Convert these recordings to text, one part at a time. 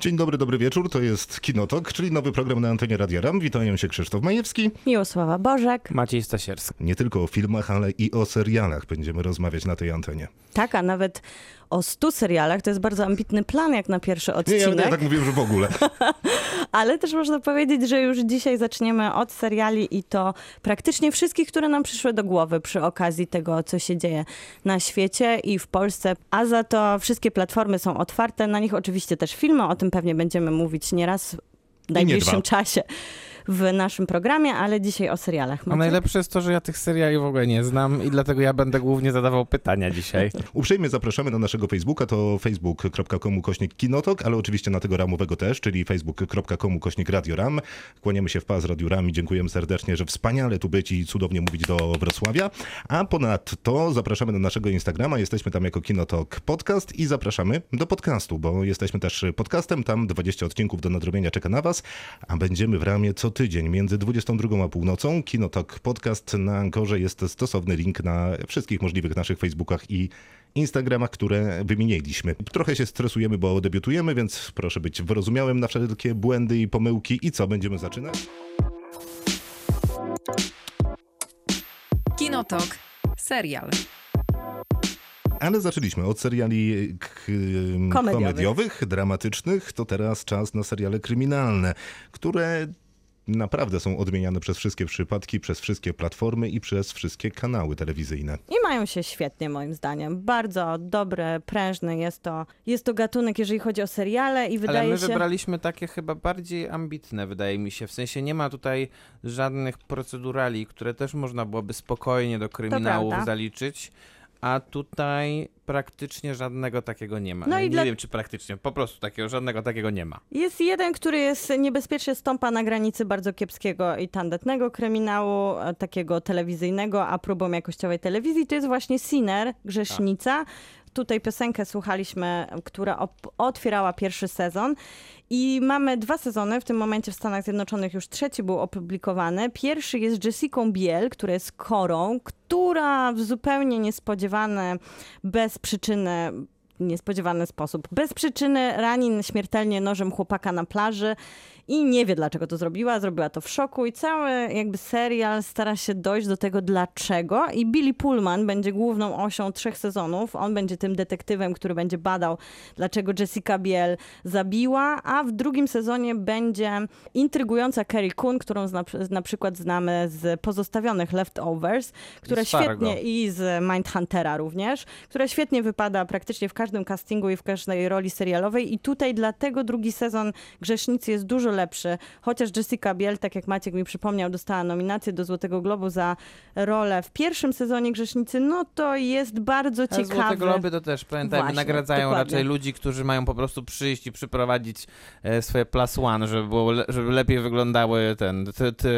Dzień dobry, dobry wieczór. To jest Kinotok, czyli nowy program na antenie Radia Ram. Witają się Krzysztof Majewski. Miłosława Bożek. Maciej Stasierski. Nie tylko o filmach, ale i o serialach będziemy rozmawiać na tej antenie. Tak, a nawet o 100 serialach. To jest bardzo ambitny plan jak na pierwszy Nie, odcinek. ja, ja tak mówiłem, że w ogóle. Ale też można powiedzieć, że już dzisiaj zaczniemy od seriali i to praktycznie wszystkich, które nam przyszły do głowy przy okazji tego, co się dzieje na świecie i w Polsce. A za to wszystkie platformy są otwarte. Na nich oczywiście też filmy, o tym pewnie będziemy mówić nieraz w najbliższym czasie w naszym programie, ale dzisiaj o serialach. A Maciek? najlepsze jest to, że ja tych seriali w ogóle nie znam i dlatego ja będę głównie zadawał pytania dzisiaj. Uprzejmie zapraszamy na naszego Facebooka, to facebook.com kośnik kinotok, ale oczywiście na tego ramowego też, czyli facebook.com kośnik Radio Ram. Kłaniamy się w pas Radiu Ram i dziękujemy serdecznie, że wspaniale tu być i cudownie mówić do Wrocławia. A ponadto zapraszamy na naszego Instagrama, jesteśmy tam jako Kinotok Podcast i zapraszamy do podcastu, bo jesteśmy też podcastem, tam 20 odcinków do nadrobienia czeka na was, a będziemy w ramie co tydzień między 22 a północą. Kinotok Podcast na Ankorze jest stosowny link na wszystkich możliwych naszych Facebookach i Instagramach, które wymieniliśmy. Trochę się stresujemy, bo debiutujemy, więc proszę być wyrozumiałym na wszelkie błędy i pomyłki. I co, będziemy zaczynać? Kinotok. Serial. Ale zaczęliśmy od seriali Komediowych. komediowych, dramatycznych, to teraz czas na seriale kryminalne, które naprawdę są odmieniane przez wszystkie przypadki, przez wszystkie platformy i przez wszystkie kanały telewizyjne. I mają się świetnie, moim zdaniem. Bardzo dobry, prężny jest to, jest to gatunek, jeżeli chodzi o seriale i wydaje Ale my się... wybraliśmy takie chyba bardziej ambitne, wydaje mi się. W sensie nie ma tutaj żadnych procedurali, które też można byłoby spokojnie do kryminałów zaliczyć. A tutaj praktycznie żadnego takiego nie ma. No nie dla- wiem, czy praktycznie, po prostu takiego, żadnego takiego nie ma. Jest jeden, który jest niebezpiecznie stąpa na granicy bardzo kiepskiego i tandetnego kryminału, e, takiego telewizyjnego, a próbą jakościowej telewizji, to jest właśnie Sinner, Grzesznica. Tutaj piosenkę słuchaliśmy, która otwierała pierwszy sezon. I mamy dwa sezony, w tym momencie w Stanach Zjednoczonych już trzeci był opublikowany. Pierwszy jest Jessica Biel, która jest korą, która w zupełnie niespodziewany, bez przyczyny niespodziewany sposób. Bez przyczyny rani śmiertelnie nożem chłopaka na plaży i nie wie dlaczego to zrobiła. Zrobiła to w szoku i cały jakby serial stara się dojść do tego dlaczego i Billy Pullman będzie główną osią trzech sezonów. On będzie tym detektywem, który będzie badał dlaczego Jessica Biel zabiła, a w drugim sezonie będzie intrygująca Carrie Coon, którą zna, na przykład znamy z pozostawionych Leftovers, która świetnie i z Mindhuntera również, która świetnie wypada praktycznie w każdym castingu i w każdej roli serialowej i tutaj dlatego drugi sezon Grzesznicy jest dużo lepszy, chociaż Jessica Biel, tak jak Maciek mi przypomniał, dostała nominację do Złotego Globu za rolę w pierwszym sezonie Grzesznicy, no to jest bardzo A Złote. Globy to też, pamiętajmy, Właśnie, nagradzają dokładnie. raczej ludzi, którzy mają po prostu przyjść i przyprowadzić e, swoje plus one, żeby, było, le- żeby lepiej wyglądały ten, ty, ty,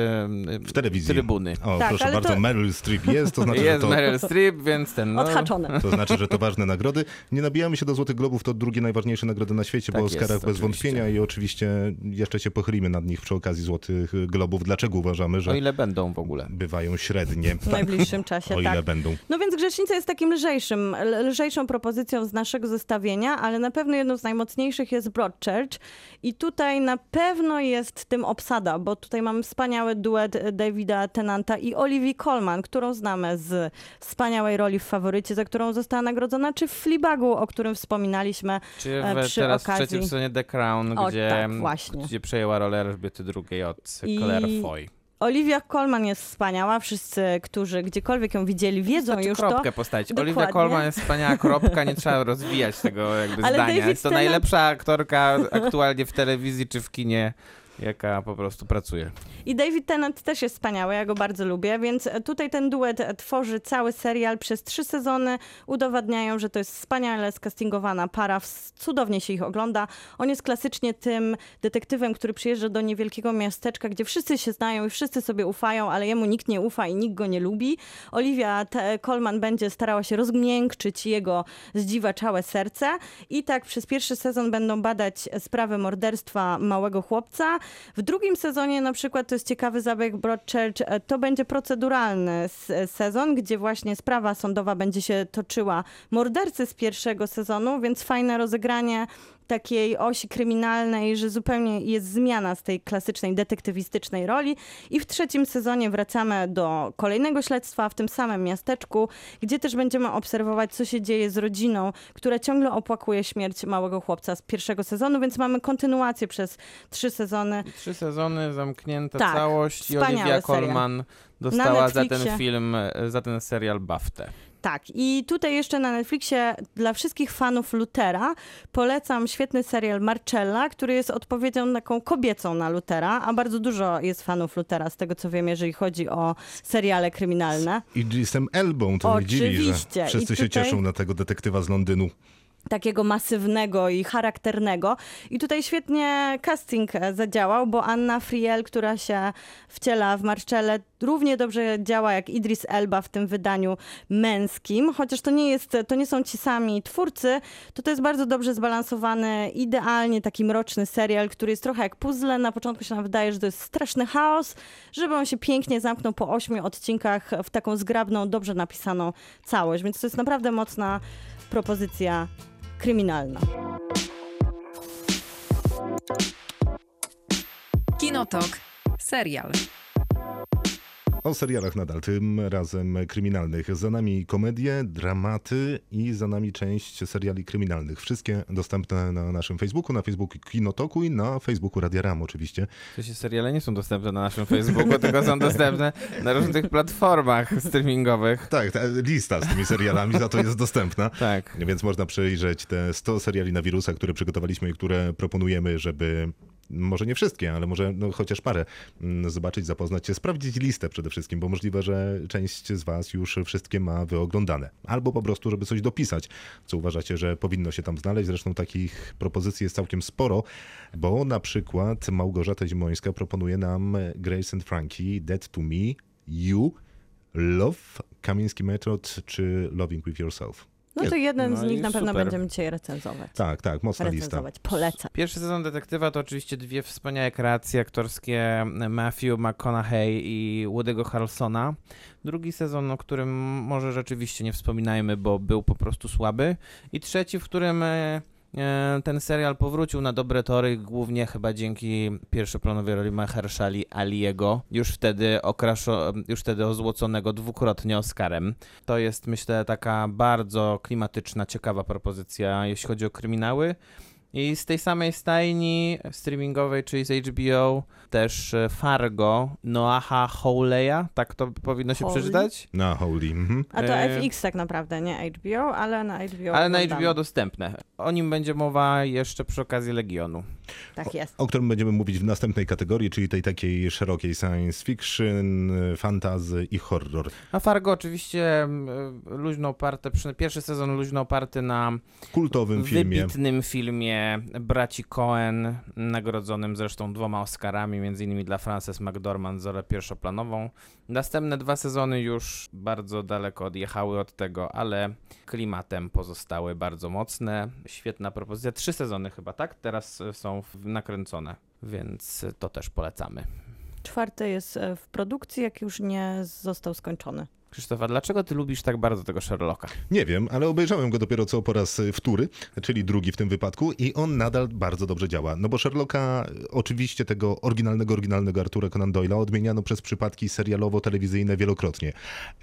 W telewizji. trybuny. O, Tak, proszę bardzo, to- Meryl Streep jest, to znaczy, że Jest to... Meryl Streep, więc ten... No, Odhaczone. To znaczy, że to ważne nagrody. Nie nabijamy się do Złotych Globów, to drugie najważniejsze nagrody na świecie, Tak bo o jest, Oscarach bez oczywiście. wątpienia i oczywiście jeszcze się pochylimy nad nich przy okazji Złotych Globów. Dlaczego uważamy, że O ile będą w ogóle. bywają średnie? W najbliższym czasie, O ile tak. będą. No więc Grzesznica jest takim lżejszym, lżejszą propozycją z naszego zestawienia, ale na pewno jedną z najmocniejszych jest Broadchurch i tutaj na pewno jest tym obsada, bo tutaj mamy wspaniały duet Davida Tennanta i Olivia Colman, którą znamy z wspaniałej roli w Faworycie, za którą została nagrodzona, czy w Fleabagu, o którym wspominaliśmy. Czy E, w, przy teraz okazji- w trzecim sezonie The Crown, O, gdzie, tak, właśnie. gdzie przejęła rolę Elżbiety II od I- Claire Foy. Olivia Colman jest wspaniała, wszyscy, którzy gdziekolwiek ją widzieli, wiedzą Wystarczy już kropkę to. postawić. Dokładnie. Olivia Colman jest wspaniała kropka, nie trzeba rozwijać tego jakby Ale zdania. David jest to Tennant- najlepsza aktorka aktualnie w telewizji czy w kinie, jaka po prostu pracuje. I David Tennant też jest wspaniały, ja go bardzo lubię, więc tutaj ten duet tworzy cały serial przez trzy sezony. Udowadniają, że to jest wspaniale skastingowana para, cudownie się ich ogląda. On jest klasycznie tym detektywem, który przyjeżdża do niewielkiego miasteczka, gdzie wszyscy się znają i wszyscy sobie ufają, ale jemu nikt nie ufa i nikt go nie lubi. Olivia Colman będzie starała się rozmiękczyć jego zdziwaczałe serce i tak przez pierwszy sezon będą badać sprawę morderstwa małego chłopca. W drugim sezonie na przykład, to jest ciekawy zabieg Broadchurch, e, to będzie proceduralny s- sezon, gdzie właśnie sprawa sądowa będzie się toczyła mordercy z pierwszego sezonu, więc fajne rozegranie takiej osi kryminalnej, że zupełnie jest zmiana z tej klasycznej detektywistycznej roli. I w trzecim sezonie wracamy do kolejnego śledztwa w tym samym miasteczku, gdzie też będziemy obserwować, co się dzieje z rodziną, która ciągle opłakuje śmierć małego chłopca z pierwszego sezonu, więc mamy kontynuację przez trzy sezony. Trzy sezony, zamknięta Tak, całość i Olivia serial. Colman dostała za ten film, za ten serial BAFTę. Tak, i tutaj jeszcze na Netflixie dla wszystkich fanów Lutera polecam świetny serial Marcella, który jest odpowiedzią taką kobiecą na Lutera, a bardzo dużo jest fanów Lutera, z tego co wiem, jeżeli chodzi o seriale kryminalne. Idrisem Elbą, to mnie dziwi, że Oczywiście. wszyscy I się tutaj- cieszą na tego detektywa z Londynu. Takiego masywnego i charakternego. I tutaj świetnie casting zadziałał, bo Anna Friel, która się wciela w Marczele, równie dobrze działa jak Idris Elba w tym wydaniu męskim, chociaż to nie, jest, to nie są ci sami twórcy, to to jest bardzo dobrze zbalansowany, idealnie taki mroczny serial, który jest trochę jak puzzle. Na początku się nam wydaje, że to jest straszny chaos, żeby on się pięknie zamknął po ośmiu odcinkach w taką zgrabną, dobrze napisaną całość. Więc to jest naprawdę mocna propozycja kryminalna. Kinotok. Serial. O serialach nadal, tym razem kryminalnych. Za nami komedie, dramaty i za nami część seriali kryminalnych. Wszystkie dostępne na naszym Facebooku, na Facebooku Kinotoku i na Facebooku Radia Ram oczywiście. Sensie seriale nie są dostępne na naszym Facebooku, tylko są dostępne na różnych platformach streamingowych. Tak, ta lista z tymi serialami za to jest dostępna. Tak. Więc można przejrzeć te 100 seriali na wirusa, które przygotowaliśmy i które proponujemy, żeby może nie wszystkie, ale może no, chociaż parę mm, zobaczyć, zapoznać się, sprawdzić listę przede wszystkim, bo możliwe, że część z Was już wszystkie ma wyoglądane. Albo po prostu, żeby coś dopisać, co uważacie, że powinno się tam znaleźć. Zresztą takich propozycji jest całkiem sporo, bo na przykład Małgorzata Zimońska proponuje nam Grace and Frankie, Dead to Me, You, Love, Kamiński Metod czy Loving With Yourself. No to jeden no z nich na pewno super. będziemy dzisiaj recenzować. Tak, tak, mocna lista. recenzować. Polecam. Pierwszy sezon Detektywa to oczywiście dwie wspaniałe kreacje aktorskie Matthew McConaughey i Woody'ego Harrelsona. Drugi sezon, o którym może rzeczywiście nie wspominajmy, bo był po prostu słaby. I trzeci, w którym e, ten serial powrócił na dobre tory, głównie chyba dzięki pierwszoplanowej roli Mahershali Aliego, już wtedy, okraszo, już wtedy ozłoconego dwukrotnie Oscarem. To jest, myślę, taka bardzo klimatyczna, ciekawa propozycja, jeśli chodzi o kryminały. I z tej samej stajni streamingowej, czyli z HBO, też e, Fargo Noaha Hawleya, tak to powinno się Hawley? przeczytać? Na Holy. Mhm. A to E, FX tak naprawdę, nie HBO, ale na HBO. Ale na oglądamy. HBO dostępne. O nim będzie mowa jeszcze przy okazji Legionu. Tak jest. O którym będziemy mówić w następnej kategorii, czyli tej takiej szerokiej science fiction, fantasy i horror. A Fargo oczywiście e, luźno oparte, pierwszy sezon luźno oparty na Kultowym filmie. wybitnym filmie braci Cohen, nagrodzonym zresztą dwoma Oscarami, między innymi dla Frances McDormand za pierwszoplanową. Następne dwa sezony już bardzo daleko odjechały od tego, ale klimatem pozostały bardzo mocne. Świetna propozycja. Trzy sezony chyba, tak? Teraz są nakręcone, więc to też polecamy. Czwarty jest e, w produkcji, jak już nie został skończony. Krzysztofa, dlaczego ty lubisz tak bardzo tego Sherlocka? Nie wiem, ale obejrzałem go dopiero co po raz wtóry, czyli drugi w tym wypadku i on nadal bardzo dobrze działa. No bo Sherlocka, oczywiście tego oryginalnego, oryginalnego Artura Conan Doyle'a odmieniano przez przypadki serialowo-telewizyjne wielokrotnie.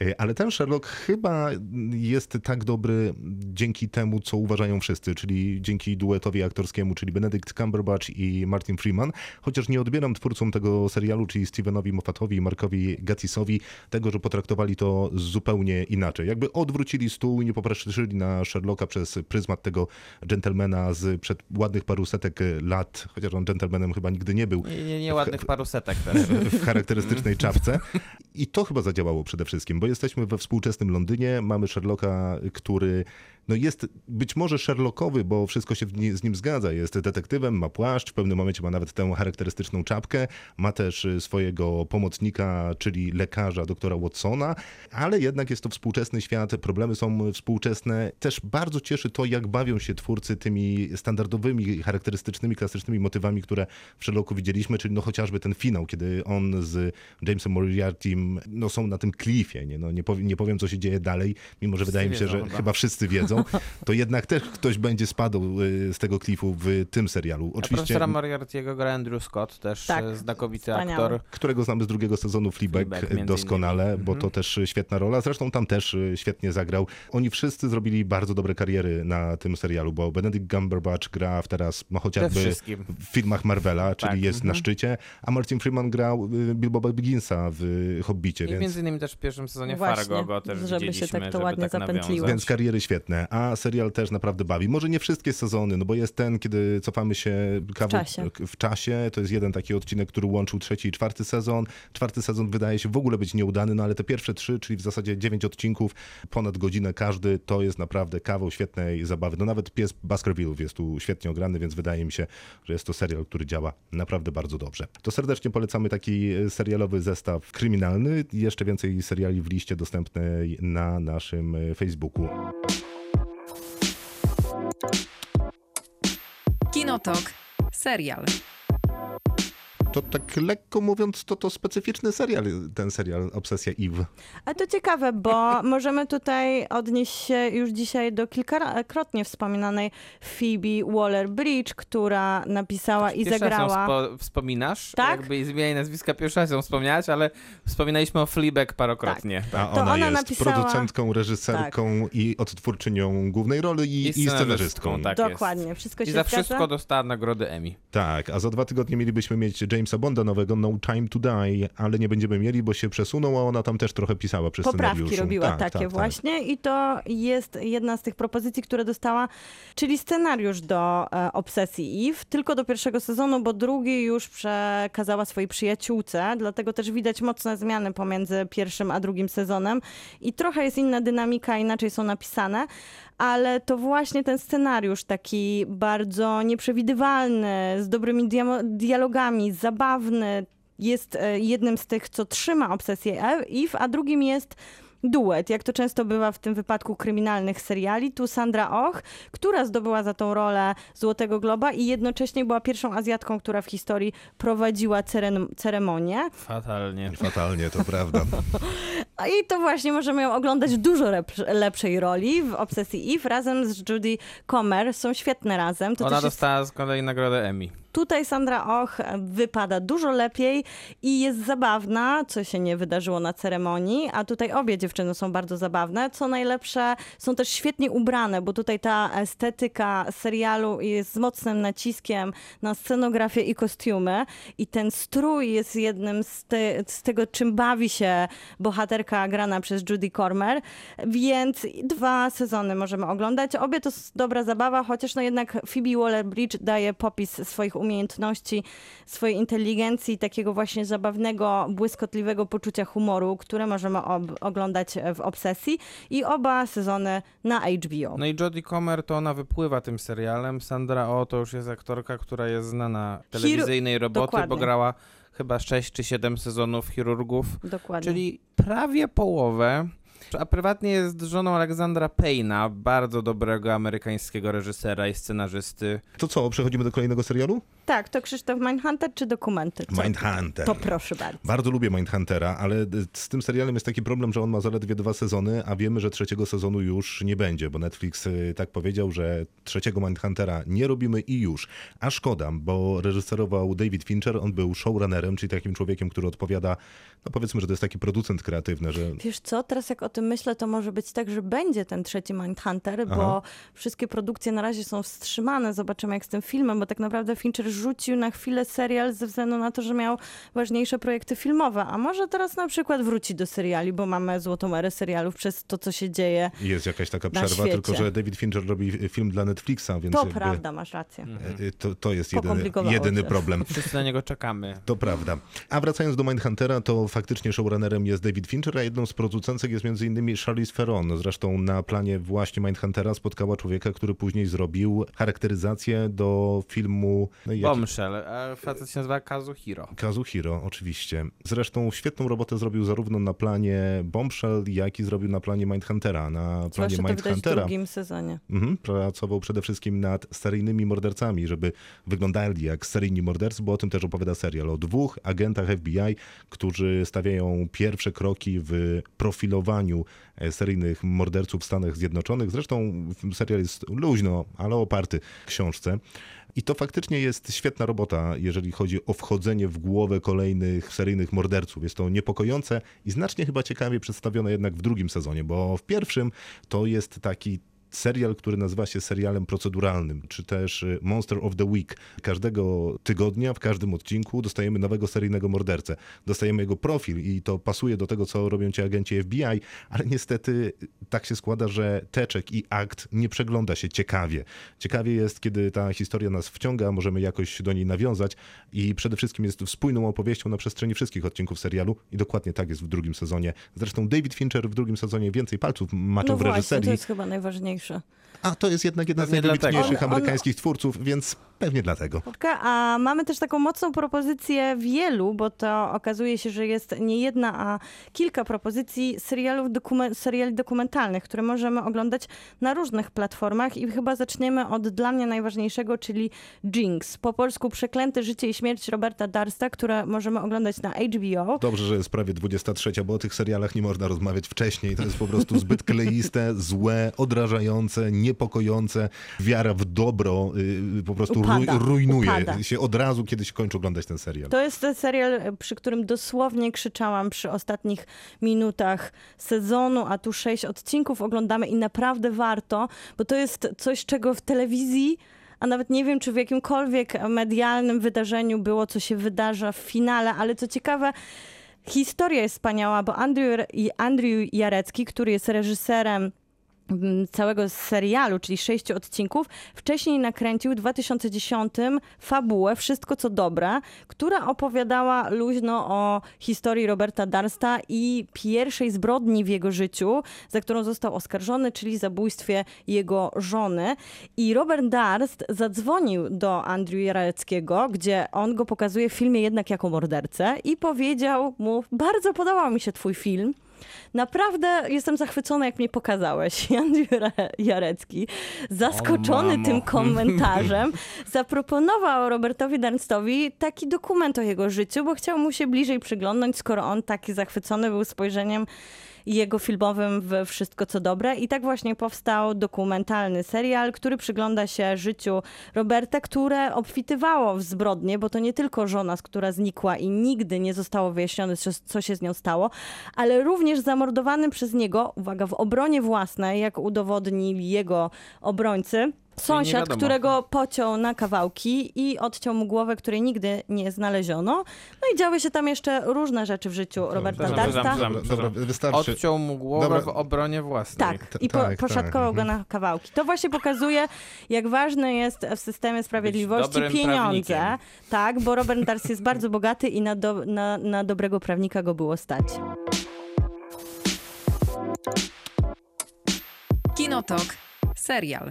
E, Ale ten Sherlock chyba jest tak dobry dzięki temu, co uważają wszyscy, czyli dzięki duetowi aktorskiemu, czyli Benedict Cumberbatch i Martin Freeman, chociaż nie odbieram twórcom tego serialu, czyli Stevenowi Moffatowi i Markowi Gattisowi, tego, że potraktowali to zupełnie inaczej. Jakby odwrócili stół i nie popatrzyli na Sherlocka przez pryzmat tego gentlemana z przed ładnych paru setek lat, chociaż on gentlemanem chyba nigdy nie był, Nie, nie, nie ładnych paru setek też. w charakterystycznej czapce. I to chyba zadziałało przede wszystkim, bo jesteśmy we współczesnym Londynie, mamy Sherlocka, który no jest być może Sherlockowy, bo wszystko się z nim zgadza. Jest detektywem, ma płaszcz, w pewnym momencie ma nawet tę charakterystyczną czapkę, ma też y, swojego pomocnika, czyli lekarza, doktora Watsona, ale jednak jest to współczesny świat, problemy są współczesne. Też bardzo cieszy to, jak bawią się twórcy tymi standardowymi, charakterystycznymi, klasycznymi motywami, które w Sherlocku widzieliśmy, czyli no chociażby ten finał, kiedy on z Jamesem Moriarty takim, no są na tym klifie, nie, no, nie, powiem, nie powiem, co się dzieje dalej, mimo że wydaje mi się, wiedzą że chyba. chyba wszyscy wiedzą, to jednak też ktoś będzie spadł y, z tego klifu w tym serialu. A Oczywiście, profesora Moriarty'ego gra Andrew Scott, też Tak, e, znakomity wspaniały. aktor. którego znamy z drugiego sezonu Fleabag, Fleabag, doskonale, innymi. bo Mhm. to też świetna rola. Zresztą tam też y, świetnie zagrał. Oni wszyscy zrobili bardzo dobre kariery na tym serialu, bo Benedict Cumberbatch gra w teraz no, chociażby w filmach Marvela, czyli Tak, jest na mhm. szczycie, a Martin Freeman grał y, Bilbo Bagginsa w Hobbicie, I więc... między innymi też w pierwszym sezonie Właśnie, Fargo go też żeby się tak to ładnie tak zapętliło. nawiązać. Więc kariery świetne, a serial też naprawdę bawi. Może nie wszystkie sezony, no bo jest ten, kiedy cofamy się kawał czasie. w czasie. To jest jeden taki odcinek, który łączył trzeci i czwarty sezon. Czwarty sezon wydaje się w ogóle być nieudany, no ale te pierwsze trzy, czyli w zasadzie dziewięć odcinków, ponad godzinę każdy, to jest naprawdę kawał świetnej zabawy. No nawet pies Baskervillów jest tu świetnie ograny, więc wydaje mi się, że jest to serial, który działa naprawdę bardzo dobrze. To serdecznie polecamy taki e, serialowy zestaw kryminalny. Jeszcze więcej seriali w liście dostępnej na naszym e, Facebooku. Kinotok. Serial. To tak lekko mówiąc, to to specyficzny serial, ten serial Obsesja Eve. A to ciekawe, bo możemy tutaj odnieść się już dzisiaj do kilkakrotnie wspominanej Phoebe Waller-Bridge, która napisała i zagrała... Spo, wspominasz? Tak? Jakby zmieniaj nazwiska pierwszy raz ją wspomniałaś, ale wspominaliśmy o Fleabag parokrotnie. A To ona, ona jest napisała- producentką, reżyserką i odtwórczynią głównej roli i, i, scenarzystką, scenarzystką. tak. Dokładnie, wszystko się I za zgadza. wszystko dostała nagrody Emmy. Tak, a za dwa tygodnie mielibyśmy mieć Jamesa Bonda nowego, No Time to Die, ale nie będziemy mieli, bo się przesunął, a ona tam też trochę pisała przy Poprawki scenariuszu. robiła tak, takie tak, tak. właśnie i to jest jedna z tych propozycji, które dostała, czyli scenariusz do e, Obsesji Eve, tylko do pierwszego sezonu, bo drugi już przekazała swojej przyjaciółce, dlatego też widać mocne zmiany pomiędzy pierwszym a drugim sezonem i trochę jest inna dynamika, inaczej są napisane, ale to właśnie ten scenariusz taki bardzo nieprzewidywalny, z dobrymi dialogami, zabawny, jest e, jednym z tych, co trzyma obsesję Eve, a drugim jest duet, jak to często bywa w tym wypadku kryminalnych seriali. Tu Sandra Och, która zdobyła za tą rolę Złotego Globa i jednocześnie była pierwszą Azjatką, która w historii prowadziła ceremonię. Fatalnie. Fatalnie, to prawda. I to właśnie możemy ją oglądać w dużo lepsz- lepszej roli w Obsesji Eve razem z Judy Comer. Są świetne razem. To Ona też jest dostała z kolei nagrodę Emmy. Tutaj Sandra Och wypada dużo lepiej i jest zabawna, co się nie wydarzyło na ceremonii, a tutaj obie dziewczyny są bardzo zabawne. Co najlepsze, są też świetnie ubrane, bo tutaj ta estetyka serialu jest z mocnym naciskiem na scenografię i kostiumy i ten strój jest jednym z, te, z tego, czym bawi się bohaterka grana przez Judy Cormer, więc dwa sezony możemy oglądać. Obie to dobra zabawa, chociaż no jednak Phoebe Waller-Bridge daje popis swoich umiejętności, swojej inteligencji, takiego właśnie zabawnego, błyskotliwego poczucia humoru, które możemy oglądać w Obsesji i oba sezony na HBO. No i Jodie Comer to ona wypływa tym serialem. Sandra O to już jest aktorka, która jest znana telewizyjnej roboty, bo dokładnie. grała chyba 6 czy 7 sezonów chirurgów, Dokładnie. czyli prawie połowę. A prywatnie jest żoną Aleksandra Payna, bardzo dobrego amerykańskiego reżysera i scenarzysty. To co, przechodzimy do kolejnego serialu? Tak, to Krzysztof Mindhunter czy dokumenty? Co? Mindhunter. To proszę bardzo. Bardzo lubię Mindhuntera, ale z tym serialem jest taki problem, że on ma zaledwie dwa sezony, a wiemy, że trzeciego sezonu już nie będzie, bo Netflix y, tak powiedział, że trzeciego Mindhuntera nie robimy i już. A szkoda, bo reżyserował David Fincher, on był showrunnerem, czyli takim człowiekiem, który odpowiada, no powiedzmy, że to jest taki producent kreatywny, że Wiesz co, teraz jak o tym myślę, to może być tak, że będzie ten trzeci Mindhunter, bo Aha. wszystkie produkcje na razie są wstrzymane. Zobaczymy jak z tym filmem, bo tak naprawdę Fincher rzucił na chwilę serial ze względu na to, że miał ważniejsze projekty filmowe. A może teraz na przykład wróci do seriali, bo mamy złotą erę serialów przez to, co się dzieje. jest jakaś taka przerwa, tylko że David Fincher robi film dla Netflixa, więc To jakby, prawda, masz rację. y, To, to jest jedyny, jedyny problem. Wszyscy na niego czekamy. To prawda. A wracając do Mindhuntera, to faktycznie showrunnerem jest David Fincher, a jedną z producentek jest między innymi Charlize Theron. Zresztą na planie właśnie Mindhuntera spotkała człowieka, który później zrobił charakteryzację do filmu... No i jaki- Bombshell, a facet się nazywa Kazuhiro. Kazuhiro, oczywiście. Zresztą świetną robotę zrobił zarówno na planie Bombshell, jak i zrobił na planie Mindhuntera. Na planie Zwłaszcza widać w Mindhuntera drugim sezonie. mhm, pracował przede wszystkim nad seryjnymi mordercami, żeby wyglądali jak seryjni mordercy, bo o tym też opowiada serial. O dwóch agentach FBI, którzy stawiają pierwsze kroki w profilowaniu e, seryjnych morderców w Stanach Zjednoczonych. Zresztą serial jest luźno, ale oparty w książce. I to faktycznie jest świetna robota, jeżeli chodzi o wchodzenie w głowę kolejnych seryjnych morderców. Jest to niepokojące i znacznie chyba ciekawie przedstawione jednak w drugim sezonie, bo w pierwszym to jest taki serial, który nazywa się serialem proceduralnym, czy też y, Monster of the Week. Każdego tygodnia, w każdym odcinku dostajemy nowego seryjnego mordercę. Dostajemy jego profil i to pasuje do tego, co robią ci agenci FBI, ale niestety tak się składa, że teczek i akt nie przegląda się ciekawie. Ciekawie jest, kiedy ta historia nas wciąga, możemy jakoś do niej nawiązać i przede wszystkim jest spójną opowieścią na przestrzeni wszystkich odcinków serialu i dokładnie tak jest w drugim sezonie. Zresztą David Fincher w drugim sezonie więcej palców maczał No w właśnie, reżyserii. to jest chyba najważniejsze. A to jest jednak jedna z najwybitniejszych On- on- amerykańskich twórców, więc pewnie dlatego. A mamy też taką mocną propozycję wielu, bo to okazuje się, że jest nie jedna, a kilka propozycji serialów dokumen- seriali dokumentalnych, które możemy oglądać na różnych platformach i chyba zaczniemy od dla mnie najważniejszego, czyli Jinx. Po polsku Przeklęte życie i śmierć Roberta Darsta, które możemy oglądać na HBO. Dobrze, że jest prawie 23, bo o tych serialach nie można rozmawiać wcześniej. To jest po prostu zbyt kleiste, złe, odrażające, niepokojące. Wiara w dobro y, po prostu Upada, ruj- rujnuje upada. się od razu, kiedy się kończy oglądać ten serial. To jest ten serial, przy którym dosłownie krzyczałam przy ostatnich minutach sezonu, a tu sześć odcinków oglądamy i naprawdę warto, bo to jest coś, czego w telewizji, a nawet nie wiem, czy w jakimkolwiek medialnym wydarzeniu było, co się wydarza w finale, ale co ciekawe, historia jest wspaniała, bo Andrew, Andrew Jarecki, który jest reżyserem całego serialu, czyli sześciu odcinków, wcześniej nakręcił w 2010 fabułę Wszystko co dobre, która opowiadała luźno o historii Roberta Darsta i pierwszej zbrodni w jego życiu, za którą został oskarżony, czyli zabójstwie jego żony. I Robert Darst zadzwonił do Andrew Jareckiego, gdzie on go pokazuje w filmie jednak jako mordercę i powiedział mu, bardzo podobał mi się twój film. Naprawdę jestem zachwycona, jak mnie pokazałeś. Ra- Jarecki, zaskoczony tym komentarzem, zaproponował Robertowi Darnstowi taki dokument o jego życiu, bo chciał mu się bliżej przyglądnąć, skoro on taki zachwycony był spojrzeniem jego filmowym w Wszystko co dobre. I tak właśnie powstał dokumentalny serial, który przygląda się życiu Roberta, które obfitywało w zbrodnie, bo to nie tylko żona, z która znikła i nigdy nie zostało wyjaśnione, co, się z nią stało, ale również zamordowany przez niego, uwaga, w obronie własnej, jak udowodnili jego obrońcy. Sąsiad, którego pociął na kawałki i odciął mu głowę, której nigdy nie znaleziono. No i działy się tam jeszcze różne rzeczy w życiu Roberta Darsta. Dobra, wystarczy. Odciął mu głowę Dobra. w obronie własnej. Tak, i po, tak, poszatkował tak, go na kawałki. To właśnie pokazuje, jak ważne jest w systemie sprawiedliwości pieniądze. prawnikiem. Tak, bo Robert Darst jest bardzo bogaty i na, do, na, na dobrego prawnika go było stać. Kinotok. Serial.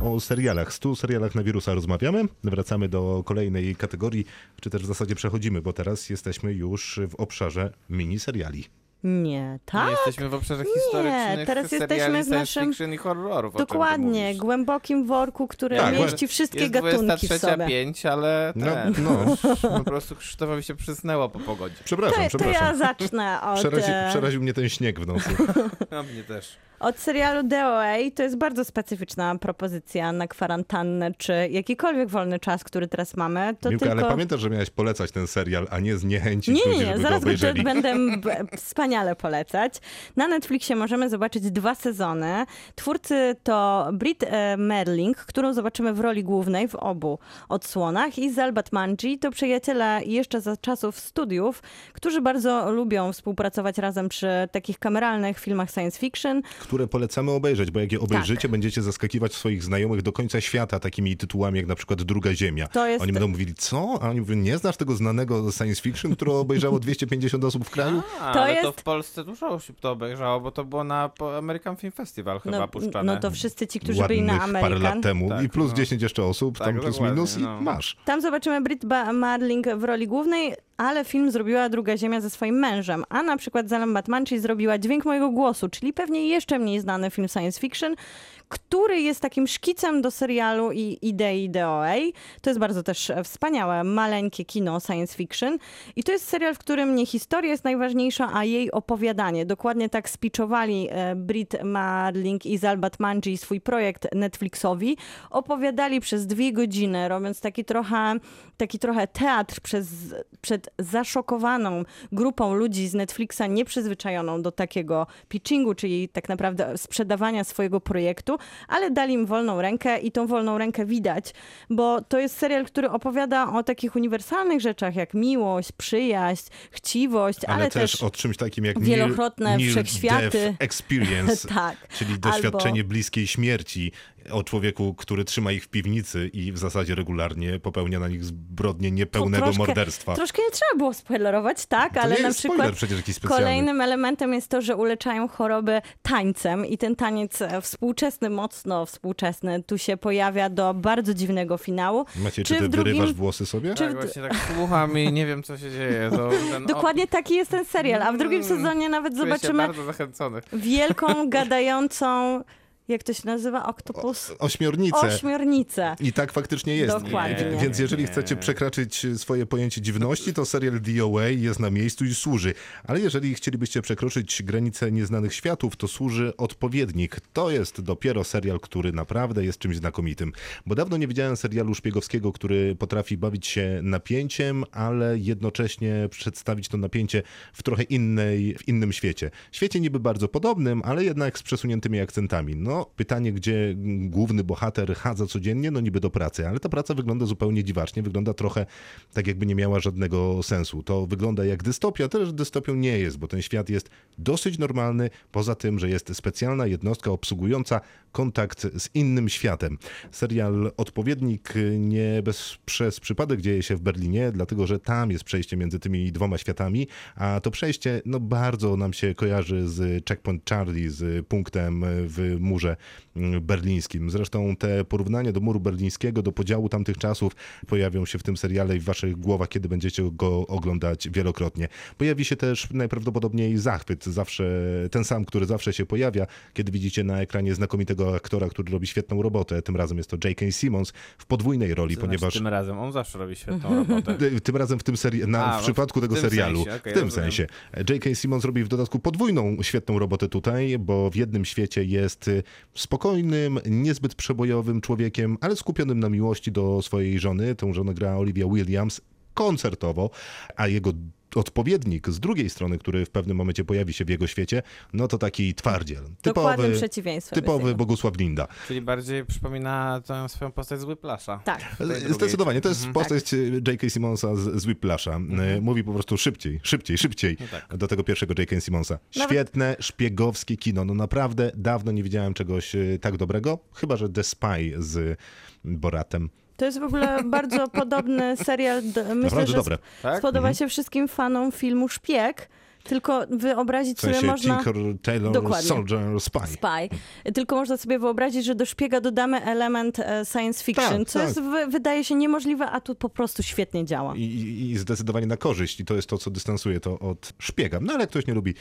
O serialach, 100 serialach na wirusa rozmawiamy. Wracamy do kolejnej kategorii, czy też w zasadzie przechodzimy, bo teraz jesteśmy już w obszarze miniseriali. Nie, tak? Nie jesteśmy w obszarze historycznych teraz seriali jesteśmy w naszym- i horrorów. Dokładnie, głębokim worku, który Tak, mieści wszystkie jest gatunki w sobie. 23.05, ale No, ten, no. po prostu Krzysztofowi się przysnęło po pogodzie. Przepraszam, To, to przepraszam. ja zacznę od, Przerazi, e, przeraził mnie ten śnieg w nocy. No mnie też. Od serialu DOA. To jest bardzo specyficzna propozycja na kwarantannę, czy jakikolwiek wolny czas, który teraz mamy. To Miłka, tylko... ale pamiętasz, że miałeś polecać ten serial, a nie zniechęcić Nie, ludzi, nie, żeby zaraz go obejrzeli. będę wspaniale polecać. Na Netflixie możemy zobaczyć dwa sezony. Twórcy to Brit e, Merling, którą zobaczymy w roli głównej w obu odsłonach i Zalbat Manji to przyjaciele jeszcze za czasów studiów, którzy bardzo lubią współpracować razem przy takich kameralnych filmach science fiction. Które polecamy obejrzeć, bo jak je obejrzycie, będziecie zaskakiwać swoich znajomych do końca świata takimi tytułami jak na przykład Druga Ziemia. To jest- Oni będą mówili, co? A oni mówią, nie znasz tego znanego science fiction, które obejrzało 250 osób w kraju? A, To ale to jest- w Polsce dużo osób to obejrzało, bo to było na American Film Festival chyba No, puszczane. no to wszyscy ci, którzy byli Ładnych na parę lat American. temu Tak, i plus no. 10 jeszcze osób, Tak, tam plus minus i no. masz. Tam zobaczymy Brit Marling w roli głównej, ale film zrobiła Druga Ziemia ze swoim mężem, a na przykład Zalam Batmanchi zrobiła Dźwięk mojego głosu, czyli pewnie jeszcze mniej znany film science fiction, który jest takim szkicem do serialu i idei DOA. To jest bardzo też e, wspaniałe, maleńkie kino science fiction. I to jest serial, w którym nie historia jest najważniejsza, a jej opowiadanie. Dokładnie tak spiczowali e, Brit Marling i Zal Batmanji swój projekt Netflixowi. Opowiadali przez dwie godziny, robiąc taki trochę, taki trochę teatr przez, przed zaszokowaną grupą ludzi z Netflixa nieprzyzwyczajoną do takiego pitchingu, czyli tak naprawdę sprzedawania swojego projektu, ale dali im wolną rękę i tą wolną rękę widać, bo to jest serial, który opowiada o takich uniwersalnych rzeczach jak miłość, przyjaźń, chciwość, ale, Ale, też, też o czymś takim jak wielokrotne near, wszechświaty. Death experience, tak. czyli Albo- doświadczenie bliskiej śmierci o człowieku, który trzyma ich w piwnicy i w zasadzie regularnie popełnia na nich zbrodnie niepełnego troszkę- morderstwa. Troszkę nie trzeba było spoilerować, tak, To ale nie na jest przykład spoiler przecież jakiś specjalny. kolejnym elementem jest to, że uleczają choroby tańcem i ten taniec e, współczesny, mocno współczesny, tu się pojawia do bardzo dziwnego finału. Macie, czy, czy ty w drugim- wyrywasz włosy sobie? czy- Tak, właśnie tak słucham i nie wiem, co się dzieje. Ten Dokładnie taki jest ten serial, a w drugim Mm, sezonie nawet Czuję zobaczymy wielką, gadającą, jak to się nazywa, oktopus? Ośmiornice. Ośmiornicę. I tak faktycznie jest. Dokładnie. E, Więc jeżeli chcecie przekraczyć swoje pojęcie dziwności, to serial DOA jest na miejscu i służy. Ale jeżeli chcielibyście przekroczyć granice nieznanych światów, to służy odpowiednik. To jest dopiero serial, który naprawdę jest czymś znakomitym. Bo dawno nie widziałem serialu szpiegowskiego, który potrafi bawić się napięciem, ale jednocześnie przedstawić to napięcie w trochę innej, w innym świecie. Świecie niby bardzo podobnym, ale jednak z przesuniętymi akcentami. No, pytanie, gdzie główny bohater chadza codziennie, no niby do pracy, ale ta praca wygląda zupełnie dziwacznie, wygląda trochę tak, jakby nie miała żadnego sensu. To wygląda jak dystopia, też dystopią nie jest, bo ten świat jest dosyć normalny, poza tym, że jest specjalna jednostka obsługująca kontakt z innym światem. Serial Odpowiednik nie bez, przez przypadek dzieje się w Berlinie, dlatego że tam jest przejście między tymi dwoma światami, a to przejście no bardzo nam się kojarzy z Checkpoint Charlie, z punktem w murze mm, berlińskim. Zresztą te porównania do muru berlińskiego, do podziału tamtych czasów pojawią się w tym seriale i w waszych głowach, kiedy będziecie go oglądać wielokrotnie. Pojawi się też najprawdopodobniej zachwyt, zawsze ten sam, który zawsze się pojawia, kiedy widzicie na ekranie znakomitego aktora, który robi świetną robotę. Tym razem jest to J.K. Simmons w podwójnej roli, To ponieważ znaczy, tym razem on zawsze robi świetną robotę. Tym razem w tym seri- na, A, w przypadku tego serialu. sensie, okej, w tym rozumiem. sensie. J.K. Simmons robi w dodatku podwójną świetną robotę tutaj, bo w jednym świecie jest y, spokojnym, niezbyt przebojowym człowiekiem, ale skupionym na miłości do swojej żony. Tą żonę gra Olivia Williams koncertowo, a jego odpowiednik z drugiej strony, który w pewnym momencie pojawi się w jego świecie, no to taki twardziel. Typowy, typowy. Bogusław Linda. Czyli bardziej przypomina tę swoją postać z Whiplasha. Tak. Zdecydowanie, to jest Mhm. postać J.K. Simonsa z, z Whiplasha. E, Mówi po prostu szybciej, szybciej, szybciej No tak. do tego pierwszego J.K. Simonsa. Nawet- Świetne, szpiegowskie kino. No naprawdę dawno nie widziałem czegoś e, tak dobrego, chyba że The Spy z Boratem. To jest w ogóle bardzo podobny serial. do- Myślę, Naprawdę że dobre. Tak? spodoba się wszystkim fanom filmu Szpieg. Tylko wyobrazić W sensie sobie można. Tinker, Taylor, Dokładnie. Soldier, Spy. Spy. Tylko można sobie wyobrazić, że do szpiega dodamy element e, science fiction, Tak, co tak. jest, wy, wydaje się niemożliwe, a tu po prostu świetnie działa. I, i, I zdecydowanie na korzyść. I to jest to, co dystansuje to od szpiega. No ale jak ktoś nie lubi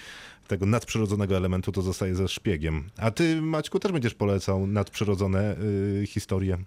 tego nadprzyrodzonego elementu, to zostaje ze szpiegiem. A ty, Maćku, też będziesz polecał nadprzyrodzone y, historie.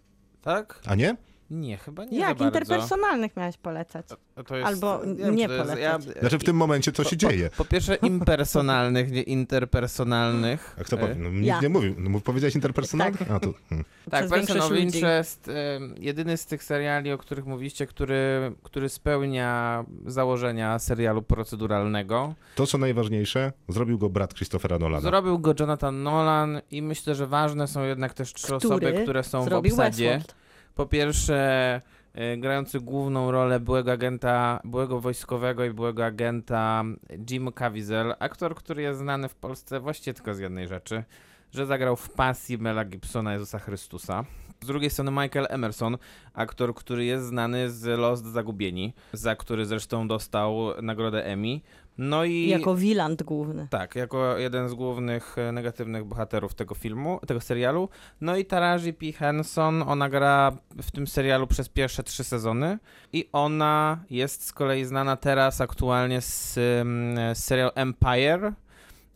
Tak? A nie? Nie, chyba nie Jak interpersonalnych miałeś polecać? To jest, Albo nie to jest- polecać. Znaczy w tym momencie to się dzieje. Po, po pierwsze impersonalnych, nie interpersonalnych. A kto powie? No, nikt Ja. nie mówił. No, powiedziałeś interpersonalny? Tak. A to, hmm. Tak, Person of. Interest, jedyny z tych seriali, o których mówiliście, który, który spełnia założenia serialu proceduralnego. To, co najważniejsze, zrobił go brat Christophera Nolana. Zrobił go Jonathan Nolan i myślę, że ważne są jednak też trzy Który osoby, które są w obsadzie. Westworld. Po pierwsze, e, grający główną rolę byłego agenta, byłego wojskowego i byłego agenta Jim Caviezel, aktor, który jest znany w Polsce właściwie tylko z jednej rzeczy. że zagrał w pasji Mela Gibsona Jezusa Chrystusa. Z drugiej strony Michael Emerson, aktor, który jest znany z Lost Zagubieni, za który zresztą dostał nagrodę Emmy. No i Jako wiland główny. tak, jako jeden z głównych e, negatywnych bohaterów tego filmu, tego serialu. No i Taraji P. Henson, ona gra w tym serialu przez pierwsze trzy sezony i ona jest z kolei znana teraz aktualnie z, mm, z serialu Empire,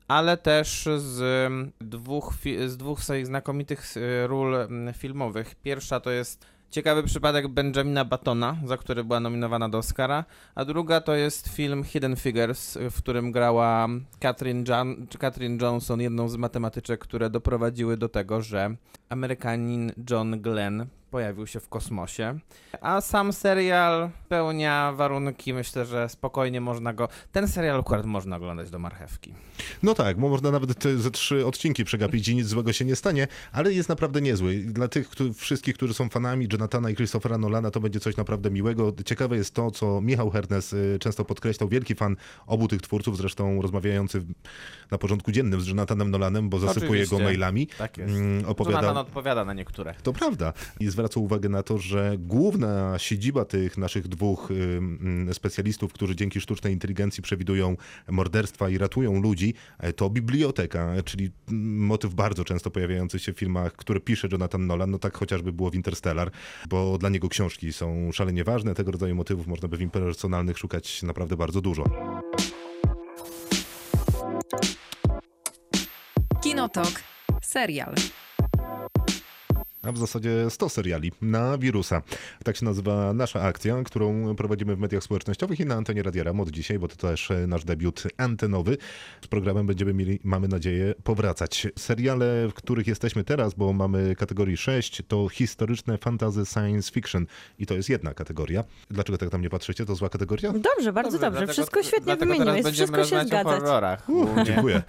ale też z mm, dwóch, z dwóch swoich znakomitych e, ról mm, filmowych. Pierwsza to jest ciekawy przypadek Benjamina Battona, za który była nominowana do Oscara, a druga to jest film Hidden Figures, w którym grała Katrin, Katrin Johnson, jedną z matematyczek, które doprowadziły do tego, że Amerykanin John Glenn pojawił się w kosmosie. A sam serial pełnia warunki, myślę, że spokojnie można go. Ten serial akurat można oglądać do marchewki. No tak, bo można nawet te ze trzy odcinki przegapić i nic złego się nie stanie, ale jest naprawdę niezły. Dla tych którzy, wszystkich, którzy są fanami Jonathana i Christophera Nolana, to będzie coś naprawdę miłego. Ciekawe jest to, co Michał Hernes y, często podkreślał, wielki fan obu tych twórców, zresztą rozmawiający na porządku dziennym z Jonathanem Nolanem, bo zasypuje Oczywiście. go mailami. Tak jest. Mm, Opowiada, Jonathan odpowiada na niektóre. To prawda. I zwraca uwagę na to, że główna siedziba tych naszych dwóch ym, specjalistów, którzy dzięki sztucznej inteligencji przewidują morderstwa i ratują ludzi, e, to biblioteka, czyli mm, motyw bardzo często pojawiający się w filmach, które pisze Jonathan Nolan, no tak chociażby było w Interstellar, bo dla niego książki są szalenie ważne. Tego rodzaju motywów można by w impersonalnych szukać naprawdę bardzo dużo. Kinotok. Serial. A w zasadzie 100 seriali na wirusa. Tak się nazywa nasza akcja, którą prowadzimy w mediach społecznościowych i na antenie Radia Ram od dzisiaj, bo to też e, nasz debiut antenowy. Z programem będziemy mieli, mamy nadzieję, powracać. Seriale, w których jesteśmy teraz, bo mamy kategorii 6, to historyczne fantasy science fiction i to jest jedna kategoria. Dlaczego tak tam nie patrzycie? To zła kategoria? Dobrze, bardzo dobrze. dlatego- Wszystko świetnie wymieniłeś. Wszystko się zgadza. horrorach. Uh, dziękuję.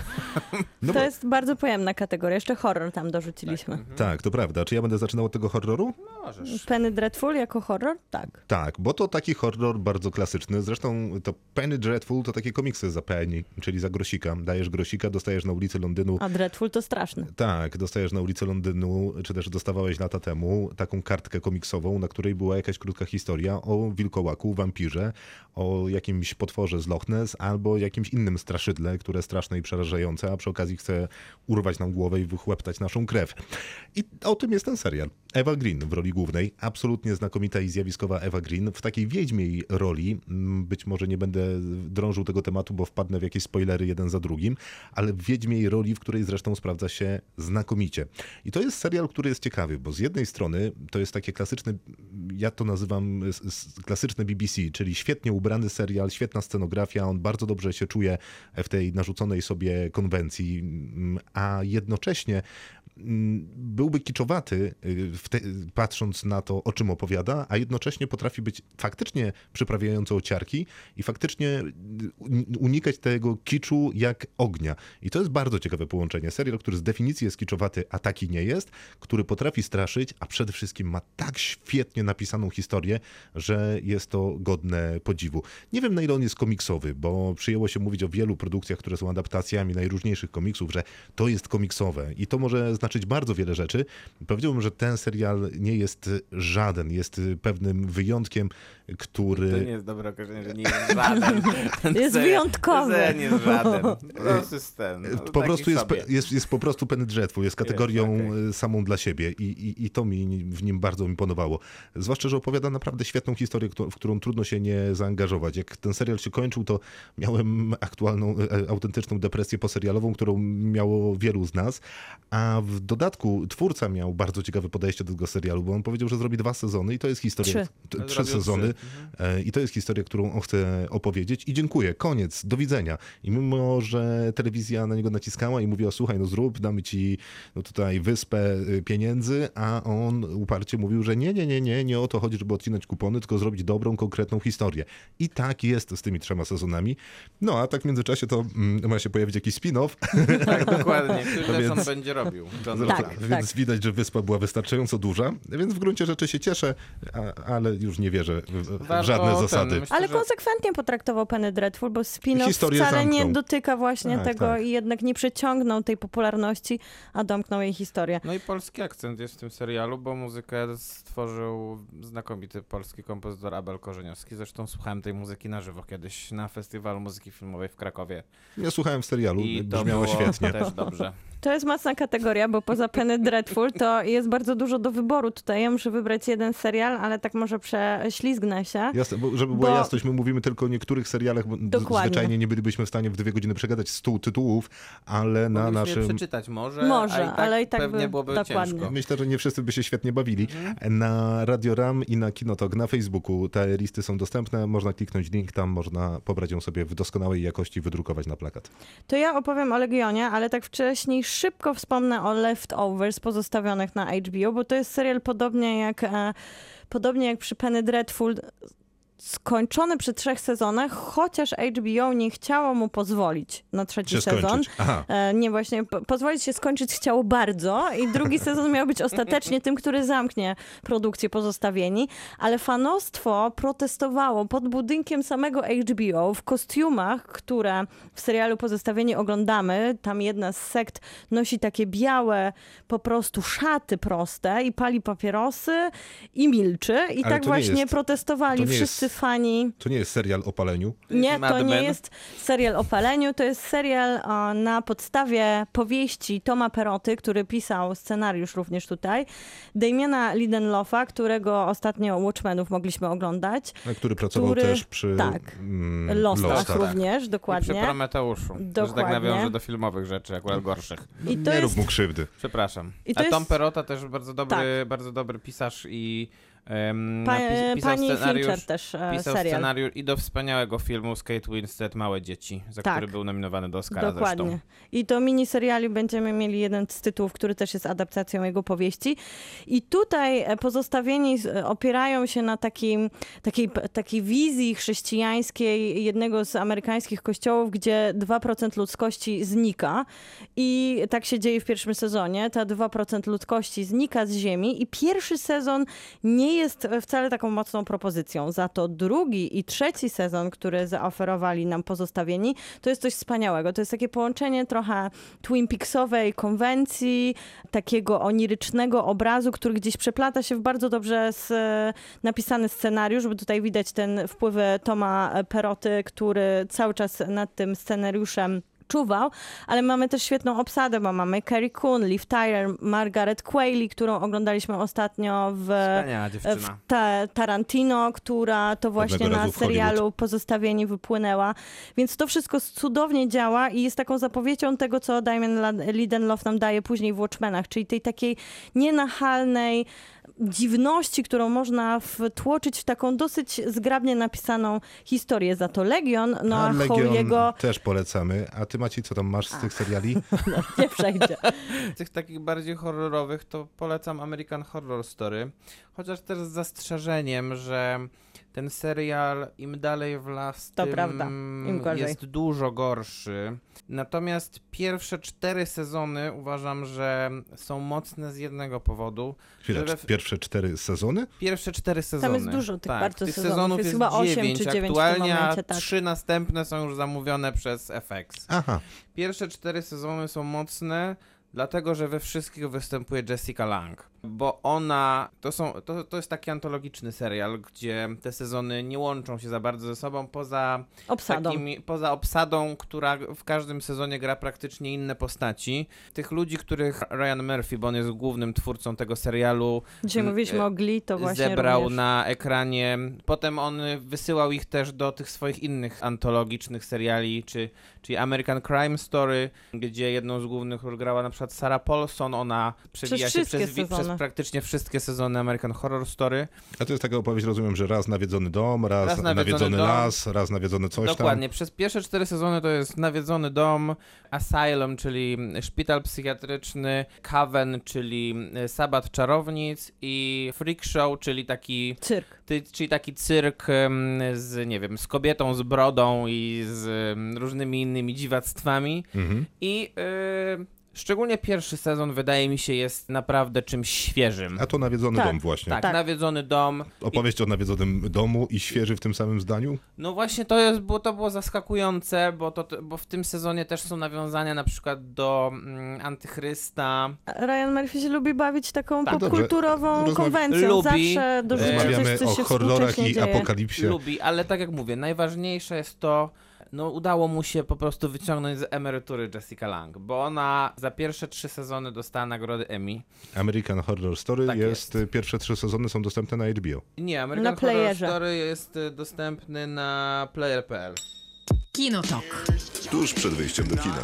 No To bo, jest bardzo pojemna kategoria. Jeszcze horror tam dorzuciliśmy. tak, to prawda. Czy ja będę zaczynał od tego horroru? Możesz. Penny Dreadful jako horror? Tak. Tak, bo to taki horror bardzo klasyczny. Zresztą to Penny Dreadful to takie komiksy za penny, czyli za grosika. Dajesz grosika, dostajesz na ulicy Londynu. A Dreadful to straszny. Tak, dostajesz na ulicy Londynu, czy też dostawałeś lata temu taką kartkę komiksową, na której była jakaś krótka historia o wilkołaku, wampirze, o jakimś potworze z Loch Ness albo jakimś innym straszydle, które straszne i przerażające, a przy okazji chce urwać nam głowę i wychłeptać naszą krew. I o tym jest ten serial. Eva Green w roli głównej, absolutnie znakomita i zjawiskowa Eva Green, w takiej wiedźmiej roli, mm, być może nie będę drążył tego tematu, bo wpadnę w jakieś spoilery jeden za drugim, ale w wiedźmiej roli, w której zresztą sprawdza się znakomicie. I to jest serial, który jest ciekawy, bo z jednej strony to jest takie klasyczne, ja to nazywam klasyczne BBC, czyli świetnie ubrany serial, świetna scenografia, on bardzo dobrze się czuje w tej narzuconej sobie konwencji, mm, a jednocześnie byłby kiczowaty, y, te, patrząc na to, o czym opowiada, a jednocześnie potrafi być faktycznie przyprawiający ociarki i faktycznie y, unikać tego kiczu jak ognia. I to jest bardzo ciekawe połączenie. Serial, który z definicji jest kiczowaty, a taki nie jest, który potrafi straszyć, a przede wszystkim ma tak świetnie napisaną historię, że jest to godne podziwu. Nie wiem, na ile on jest komiksowy, bo przyjęło się mówić o wielu produkcjach, które są adaptacjami najróżniejszych komiksów, że to jest komiksowe i to może znaczyć bardzo wiele rzeczy. Powiedziałbym, że ten serial nie jest żaden, jest pewnym wyjątkiem, który... To nie jest dobre określenie, że nie jest żaden. Jest Ten wyjątkowy. Ten jest żaden. Po prostu jest ten. no, po prostu jest, jest, jest po prostu Penny Dreadful, jest kategorią Jest, okej. y, samą dla siebie I, i, i to mi w nim bardzo imponowało. Zwłaszcza, że opowiada naprawdę świetną historię, w którą trudno się nie zaangażować. Jak ten serial się kończył, to miałem aktualną, e, autentyczną depresję poserialową, którą miało wielu z nas, a w dodatku twórca miał bardzo ciekawe podejście do tego serialu, bo on powiedział, że zrobi dwa sezony i to jest historia... Trzy. Trzy sezony. Trzy. E, I to jest historia, którą on chce opowiedzieć. I dziękuję, koniec, do widzenia. I mimo, że telewizja na niego naciskała i mówiła, słuchaj, no zrób, damy ci no tutaj wyspę y, pieniędzy, a on uparcie mówił, że nie, nie, nie, nie, nie o to chodzi, żeby odcinać kupony, tylko zrobić dobrą, konkretną historię. I tak jest z tymi trzema sezonami. No, a tak w międzyczasie to mm, ma się pojawić jakiś spin-off. Tak, dokładnie. No też więc- on będzie robił. John Tak, Roland. Więc widać, że wyspa była wystarczająco duża, więc w gruncie rzeczy się cieszę, a, ale już nie wierzę w, żadne ten, zasady. myślę, Ale że- konsekwentnie potraktował Penny Dreadful, bo spin-off Historię wcale nie zamknął. dotyka właśnie Tak, tego tak. i jednak nie przeciągnął tej popularności, a domknął jej historię. No i polski akcent jest w tym serialu, bo muzykę stworzył znakomity polski kompozytor Abel Korzeniowski. Zresztą słuchałem tej muzyki na żywo kiedyś na Festiwalu Muzyki Filmowej w Krakowie. Ja słuchałem w serialu, I to brzmiało było świetnie. też dobrze. To jest mocna kategoria, bo poza Penny Dreadful to jest bardzo dużo do wyboru tutaj. Ja muszę wybrać jeden serial, ale tak może prześlizgnę się. Jasne, bo, żeby była Bo- jasność, my mówimy tylko o niektórych serialach, bo Dokładnie. zwyczajnie nie bylibyśmy w stanie w dwie godziny przegadać stu tytułów, ale na Mogliśmy naszym... przeczytać może, Może, i tak ale i tak pewnie by- byłoby dokładnie. ciężko. Myślę, że nie wszyscy by się świetnie bawili. Mhm. Na Radio Ram i na Kinotok, na Facebooku te listy są dostępne. Można kliknąć link, tam można pobrać ją sobie w doskonałej jakości, wydrukować na plakat. To ja opowiem o Legionie, ale tak wcześniej szybko wspomnę o Leftovers pozostawionych na HBO, bo to jest serial podobnie jak, e, podobnie jak przy Penny Dreadful skończony przy trzech sezonach, chociaż HBO nie chciało mu pozwolić na trzeci Się sezon. E, Nie, właśnie po- pozwolić się skończyć chciało bardzo i drugi sezon miał być ostatecznie tym, który zamknie produkcję pozostawieni, ale fanostwo protestowało pod budynkiem samego HBO w kostiumach, które w serialu Pozostawieni oglądamy. Tam jedna z sekt nosi takie białe po prostu szaty proste i pali papierosy i milczy i Ale tak właśnie jest- protestowali to nie wszyscy fani. To nie jest serial o paleniu. Nie, Mad to nie Men. jest serial o paleniu, to jest serial o, na podstawie powieści Toma Peroty, który pisał scenariusz również tutaj, Damiana Lidenloffa, którego ostatnio Watchmenów mogliśmy oglądać, który pracował Który- też przy tak. mm, Lostach Lostach. również, I przy dokładnie. Prometeuszu. Że tak Dokładnie. nawiążę do filmowych rzeczy, akurat gorszych. I to nie jest rób mu krzywdy. Przepraszam. I to A Tom jest- Perota też bardzo dobry, Tak. bardzo dobry pisarz i um, pa, pisał pani scenariusz, Fincher też e, pisał serial. scenariusz i do wspaniałego filmu z Kate Winslet Małe Dzieci, za Tak. który był nominowany do Oscara Dokładnie. zresztą. I to miniseriali będziemy mieli jeden z tytułów, który też jest adaptacją jego powieści. I tutaj e, pozostawieni opierają się na takim, takiej, takiej wizji chrześcijańskiej jednego z amerykańskich kościołów, gdzie 2% ludzkości znika. I tak się dzieje w pierwszym sezonie. Ta 2% ludzkości znika z ziemi i pierwszy sezon nie jest wcale taką mocną propozycją. Za to drugi i trzeci sezon, który zaoferowali nam pozostawieni, to jest coś wspaniałego. To jest takie połączenie trochę Twin Peaksowej konwencji, takiego onirycznego obrazu, który gdzieś przeplata się w bardzo dobrze z, napisany scenariusz, bo tutaj widać ten wpływy Toma Peroty, który cały czas nad tym scenariuszem czuwał, ale mamy też świetną obsadę, bo mamy Carrie Coon, Liv Tyler, Margaret Qualley, którą oglądaliśmy ostatnio w, w dziewczyna. ta, Tarantino, która to właśnie na serialu Pozostawieni wypłynęła. Więc to wszystko cudownie działa i jest taką zapowiedzią tego, co Damien La- Lindelof nam daje później w Watchmenach, czyli tej takiej nienachalnej dziwności, którą można wtłoczyć w taką dosyć zgrabnie napisaną historię. Za to Legion, no a, A Legion Holiego też polecamy. A ty Maciej, co tam masz z tych seriali? nie przejdzie. Z tych takich bardziej horrorowych to polecam American Horror Story, chociaż też z zastrzeżeniem, że ten serial im dalej w las, To tym prawda, im gorzej. jest dużo gorszy. Natomiast pierwsze cztery sezony uważam, że są mocne z jednego powodu. Cz- pierwsze cztery sezony? Pierwsze cztery sezony. jest dużo tych tak, bardzo tych sezonów. sezonów Jest jest, chyba osiem dziewięć czy dziewięć w tym aktualnie, momencie, a tak. trzy następne są już zamówione przez FX. Aha, Pierwsze cztery sezony są mocne, dlatego że we wszystkich występuje Jessica Lang. Bo ona. To, są, to, to jest taki antologiczny serial, gdzie te sezony nie łączą się za bardzo ze sobą, poza, Obsadą. takimi, poza obsadą, która w każdym sezonie gra praktycznie inne postaci. Tych ludzi, których Ryan Murphy, bo on jest głównym twórcą tego serialu, Dzisiaj m, mówiliśmy e, o Glee, to właśnie zebrał również. na ekranie. Potem on wysyłał ich też do tych swoich innych antologicznych seriali, czy, czyli American Crime Story, gdzie jedną z głównych ról grała na przykład Sarah Paulson. Ona przewija się przez, wi- sezony. przez praktycznie wszystkie sezony American Horror Story. a to jest taka opowieść, rozumiem, że raz nawiedzony dom, raz, Raz nawiedzony nawiedzony dom. las, raz nawiedzony coś Dokładnie. Przez pierwsze cztery sezony to jest Nawiedzony Dom, Asylum, czyli szpital psychiatryczny, Coven, czyli Sabat Czarownic i Freak Show, czyli taki Cyrk. Ty, czyli taki cyrk z, nie wiem, z kobietą z brodą i z różnymi innymi dziwactwami. tam. Mhm. I y, Szczególnie pierwszy sezon wydaje mi się jest naprawdę czymś świeżym. A to nawiedzony Tak, dom właśnie. Tak, Tak. nawiedzony dom. Opowieść o nawiedzonym domu i świeży w tym samym zdaniu? No właśnie to jest, bo to było zaskakujące, bo, to, bo w tym sezonie też są nawiązania na przykład do mm, Antychrysta. Ryan Murphy się lubi bawić taką Tak. popkulturową Rozmawia- konwencją. Lubi. Zawsze dorzuca Rozmawiamy coś, co o się horrorach współcześnie i dzieje. apokalipsie. Lubi, ale tak jak mówię, najważniejsze jest to, no udało mu się po prostu wyciągnąć z emerytury Jessica Lang, bo ona za pierwsze trzy sezony dostała nagrody Emmy. American Horror Story Tak jest, jest. pierwsze trzy sezony są dostępne na HBO. Nie, American Na Horror. Story jest y, dostępny na player.pl. Kinotok. Tuż przed wyjściem do kina.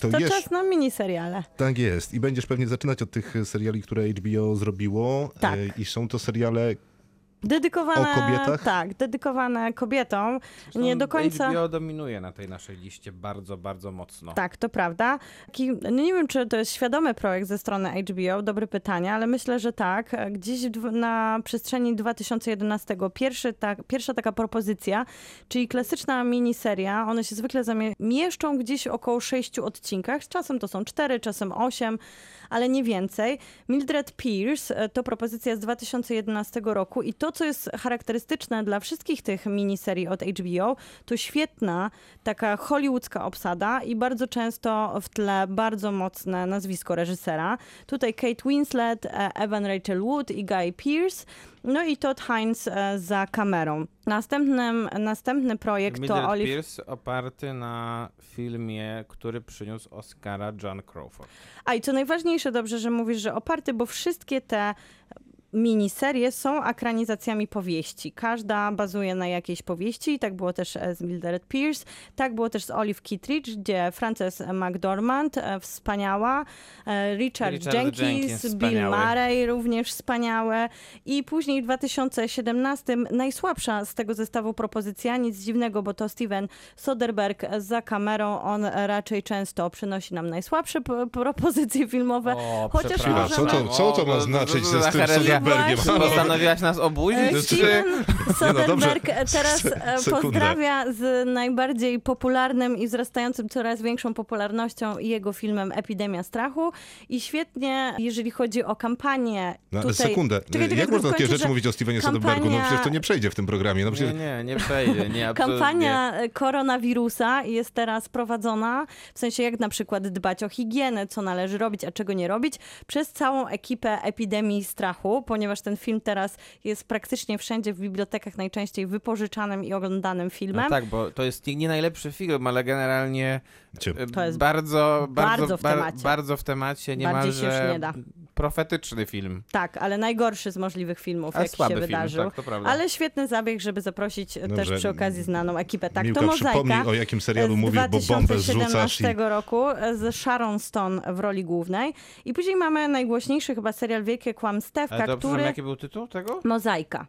To, To jest, czas na miniseriale. tak jest. I będziesz pewnie zaczynać od tych seriali, które HBO zrobiło. Tak. E, I są to seriale Dedykowane, O kobietach? Tak, dedykowane kobietom. Zresztą Nie do końca... HBO dominuje na tej naszej liście bardzo, bardzo mocno. Tak, to prawda. Taki, no nie wiem, czy to jest świadomy projekt ze strony HBO, dobre pytanie, ale myślę, że tak. Gdzieś w- na przestrzeni 2011 pierwszy, tak, pierwsza taka propozycja, czyli klasyczna miniseria, one się zwykle zamie- mieszczą gdzieś około sześciu odcinkach, czasem to są cztery, czasem osiem, ale nie więcej. Mildred Pierce e, to propozycja z 2011 roku i to, co jest charakterystyczne dla wszystkich tych miniserii od HBO, to świetna taka hollywoodzka obsada i bardzo często w tle bardzo mocne nazwisko reżysera. Tutaj Kate Winslet, e, Evan Rachel Wood i Guy Pearce, no i Todd Hines e, za kamerą. Następnym, następny projekt to Olive... Pierce oparty na filmie, który przyniósł Oscara John Crawford. A i co najważniejsze, dobrze, że mówisz, że oparty, bo wszystkie te miniserie są akranizacjami powieści. Każda bazuje na jakiejś powieści i tak było też e, z Mildred Pierce, tak było też z Olive Kittredge, gdzie Frances McDormand, e, wspaniała, e, Richard, Richard Jenkins, Jenkins, Bill. Murray, również wspaniałe i później w 2017 najsłabsza z tego zestawu propozycja, nic dziwnego, bo to Steven Soderbergh za kamerą, on raczej często przynosi nam najsłabsze propozycje filmowe, O, chociaż. Co to- co to ma znaczyć ze to- z tym herezja. Soderbergiem? Właśnie. Postanowiłaś nas obudzić? E, czy- Nie, no teraz e, Sekundę. pozdrawia z najbardziej popularnym i wzrastającym coraz większą popularnością jego filmem Epidemia Strachu i świetnie, jeżeli chodzi o kampanię No, tutaj... sekundę. Czekaj, czekaj, Jak można takie rzeczy że mówić o Stevenie Soderbergu? No kampania- przecież to nie przejdzie w tym programie. No Nie, przecież... nie, nie przejdzie, nie. Kampania e, koronawirusa jest teraz prowadzona, w sensie jak na przykład dbać o higienę, co należy robić, a czego nie robić, przez całą ekipę epidemii strachu, ponieważ ten film teraz jest praktycznie wszędzie w bibliotekach najczęściej wypożyczanym i oglądanym filmem. No tak, bo to jest nie, nie najlepszy film, ale generalnie To jest bardzo, bardzo, bardzo w bar- temacie. bardzo w temacie, niemalże już nie da. profetyczny film. Tak, ale najgorszy z możliwych filmów, A jaki słaby się film, wydarzył. tak. Ale świetny zabieg, żeby zaprosić e, też Dobrze. przy okazji znaną ekipę. Tak, Miłka, to Mozaika. przypomnij, o jakim serialu z mówisz, bo bombę zrzucasz i... 2017 roku e, z Sharon Stone w roli głównej. I później mamy najgłośniejszy chyba serial Wielkie Kłamstewka, Ale to, który... który... jaki był tytuł tego? Mozaika.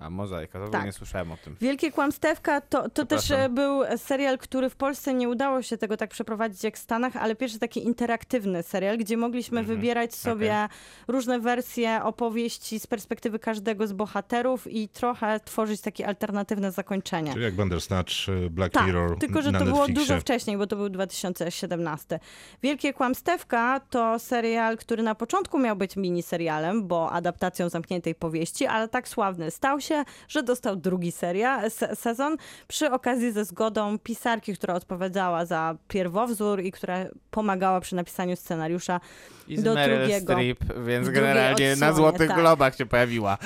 A, Mozaika, to Tak. nie słyszałem o tym. Wielkie Kłamstewka to, to też e, był serial, który w Polsce nie udało się tego tak przeprowadzić jak w Stanach, ale pierwszy taki interaktywny serial, gdzie mogliśmy Mhm. wybierać sobie różne wersje opowieści z perspektywy każdego z bohaterów i trochę tworzyć takie alternatywne zakończenie. Czyli jak Bandersnatch, e, Black Tak, Mirror tylko że na to było Netflixie. dużo wcześniej, bo to był 2017. Wielkie Kłamstewka to serial, który na początku miał być miniserialem, bo adaptacją zamkniętej powieści, ale tak sławny stał się, że dostał drugi seria, se, sezon. Przy okazji ze zgodą pisarki, która odpowiadała za pierwowzór i która pomagała przy napisaniu scenariusza I z do Meryl drugiego. Streep, więc generalnie na Złotych tak. Globach się pojawiła.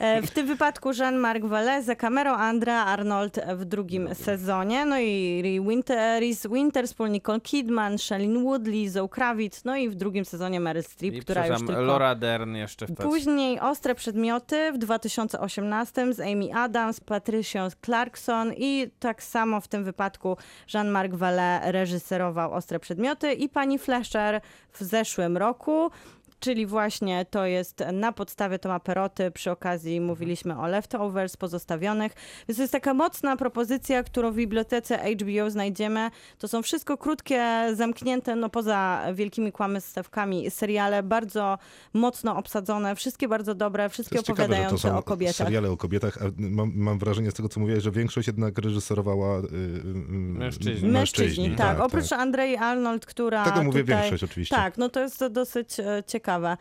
E, W tym wypadku Jean-Marc Vallée za kamerą, Andrea Arnold w drugim sezonie, no i Winter, Reese Witherspoon, Nicole Kidman, Shailene Woodley, Zoe Kravitz, no i w drugim sezonie Meryl Streep, I która już tylko... Laura Dern jeszcze w Później Ostre Przedmioty w 2018 z Amy Adams, Patricia Clarkson i tak samo w tym wypadku Jean-Marc Vallée reżyserował Ostre Przedmioty i pani Fleischer w zeszłym roku. Czyli właśnie to jest na podstawie Toma Peroty. Przy okazji mówiliśmy o Leftovers pozostawionych. Więc to jest taka mocna propozycja, którą w bibliotece HBO znajdziemy. To są wszystko krótkie, zamknięte, no poza wielkimi kłamstewkami, seriale bardzo mocno obsadzone, wszystkie bardzo dobre, To wszystkie jest ciekawe, to opowiadające są o kobietach. seriale o kobietach, a mam, mam wrażenie z tego, co mówiłeś, że większość jednak reżyserowała y, y, y, Mężczyźni. Mężczyźni, tak. Oprócz Andrei Arnold, która Tego mówię tutaj... większość oczywiście. Tak, no to jest to dosyć e,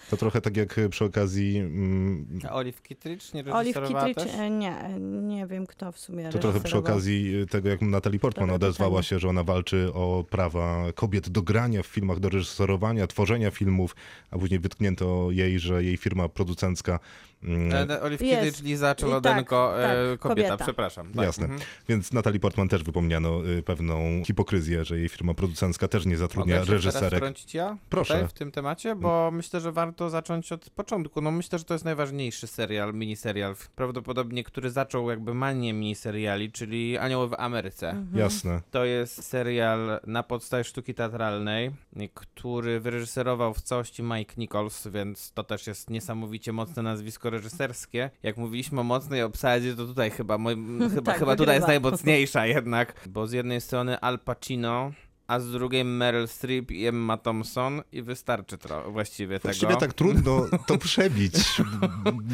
To trochę tak jak przy okazji, mm, Olive Kittredge nie Olive reżyserowała Kittrich, też? e, nie, nie wiem kto w sumie to trochę przy okazji tego, jak Natalie Portman Dobre odezwała pytanie. się, że ona walczy o prawa kobiet do grania w filmach, do reżyserowania, tworzenia filmów, a później wytknięto jej, że jej firma producencka mm, E, Olive Jest. Kittredge, Liza I Czelodenko, tak, e, tak, kobieta, kobieta. przepraszam. Tak. Jasne. Mhm. Więc Natalie Portman też wypomniano y, pewną hipokryzję, że jej firma producencka też nie zatrudnia Mogę się teraz reżyserek. wtrącić ja Proszę. tutaj w tym temacie, bo myślę, że warto zacząć od początku. No myślę, że to jest najważniejszy serial, miniserial, prawdopodobnie, który zaczął jakby manię miniseriali, czyli Anioły w Ameryce. Mhm. Jasne. To jest serial na podstawie sztuki teatralnej, który wyreżyserował w całości Mike Nichols, więc to też jest niesamowicie mocne nazwisko reżyserskie. Jak mówiliśmy o mocnej obsadzie, to tutaj chyba, moj, chyba, Tak, chyba tutaj jest najmocniejsza jednak, bo z jednej strony Al Pacino, a z drugiej Meryl Streep i Emma Thompson i wystarczy tro- właściwie tego. Właściwie tak trudno to przebić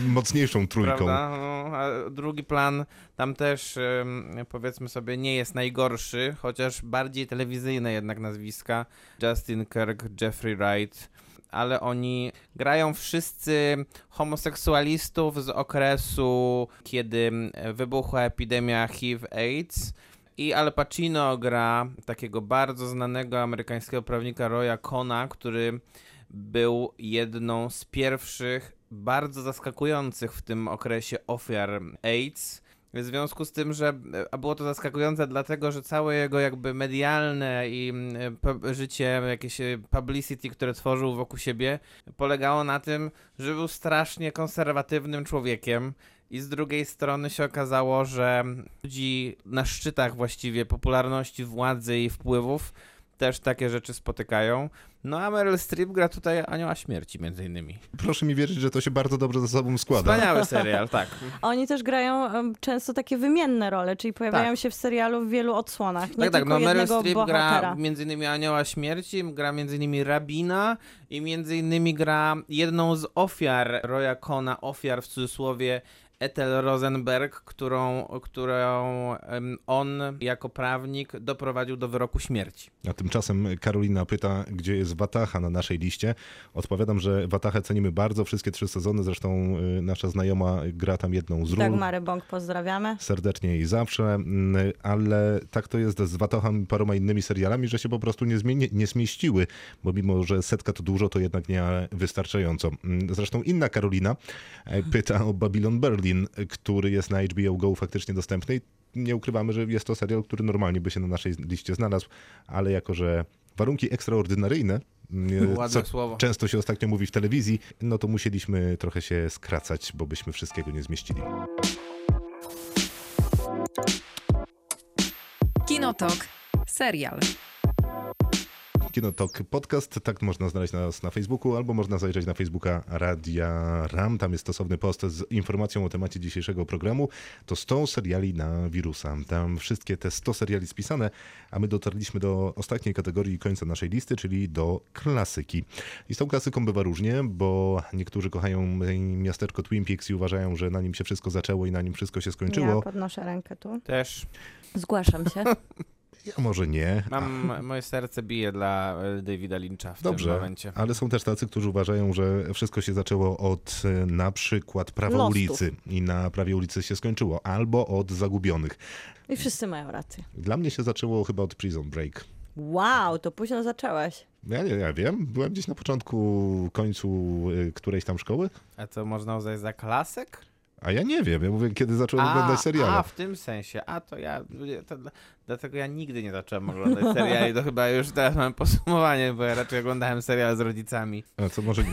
mocniejszą trójką. No, a drugi plan tam też powiedzmy sobie nie jest najgorszy, chociaż bardziej telewizyjne jednak nazwiska. Justin Kirk, Jeffrey Wright. Ale oni grają wszyscy homoseksualistów z okresu, kiedy wybuchła epidemia HIV-AIDS. I Al Pacino gra takiego bardzo znanego amerykańskiego prawnika Roya Cona, który był jedną z pierwszych bardzo zaskakujących w tym okresie ofiar AIDS. W związku z tym, że a było to zaskakujące dlatego, że całe jego jakby medialne i mm, życie, jakieś e, publicity, które tworzył wokół siebie, polegało na tym, że był strasznie konserwatywnym człowiekiem. I z drugiej strony się okazało, że ludzi na szczytach właściwie popularności, władzy i wpływów też takie rzeczy spotykają. No a Meryl Streep gra tutaj Anioła Śmierci między innymi. Proszę mi wierzyć, że to się bardzo dobrze ze sobą składa. Wspaniały serial, tak. Oni też grają często takie wymienne role, czyli pojawiają się w serialu w wielu odsłonach. Nie tak, tak, no Meryl Streep bohatera. gra między innymi Anioła Śmierci, gra między innymi Rabina i między innymi gra jedną z ofiar Roya Cona, ofiar w cudzysłowie Ethel Rosenberg, którą, którą on jako prawnik doprowadził do wyroku śmierci. A tymczasem Karolina pyta, gdzie jest Wataha na naszej liście. Odpowiadam, że Watachę cenimy bardzo, wszystkie trzy sezony, zresztą y, nasza znajoma gra tam jedną z ról. Dagmary Bąk pozdrawiamy. Serdecznie i zawsze, mm, ale tak to jest z Watachą i paroma innymi serialami, że się po prostu nie, zmieni- nie zmieściły, bo mimo, że setka to dużo, to jednak nie wystarczająco. Mm, Zresztą inna Karolina e, pyta o Babylon Berlin, który jest na HBO Go faktycznie dostępny i nie ukrywamy, że jest to serial, który normalnie by się na naszej liście znalazł, ale jako, że warunki ekstraordynaryjne, mm, Ładne co słowo. często się ostatnio mówi w telewizji, no to musieliśmy trochę się skracać, bo byśmy wszystkiego nie zmieścili. Kinotok. Serial. Kinotok Podcast, tak można znaleźć nas na Facebooku, albo można zajrzeć na Facebooka Radia RAM. Tam jest stosowny post z informacją o temacie dzisiejszego programu. To 100 seriali na wirusa. Tam wszystkie te 100 seriali spisane, a my dotarliśmy do ostatniej kategorii końca naszej listy, czyli do klasyki. I z tą klasyką bywa różnie, bo niektórzy kochają miasteczko Twin Peaks i uważają, że na nim się wszystko zaczęło i na nim wszystko się Ja skończyło. podnoszę rękę tu. Też Zgłaszam się. Ja może nie. mam, moje serce bije dla e, Davida Lyncha w tym Dobrze, momencie. ale są też tacy, którzy uważają, że wszystko się zaczęło od e, na przykład prawa Lostów. ulicy i na prawie ulicy się skończyło, albo od zagubionych. I wszyscy mają rację. Dla mnie się zaczęło chyba od Prison Break. Wow, to późno zaczęłaś. Ja nie ja wiem, byłem gdzieś na początku, końcu e, którejś tam szkoły, A co można uznać za klasyk? a ja nie wiem, ja mówię, kiedy zacząłem oglądać seriale. a, w tym sensie. A, to ja... To, dlatego ja nigdy nie zacząłem oglądać seriali. To chyba już teraz mam podsumowanie, bo ja raczej oglądałem seriale z rodzicami. A co może,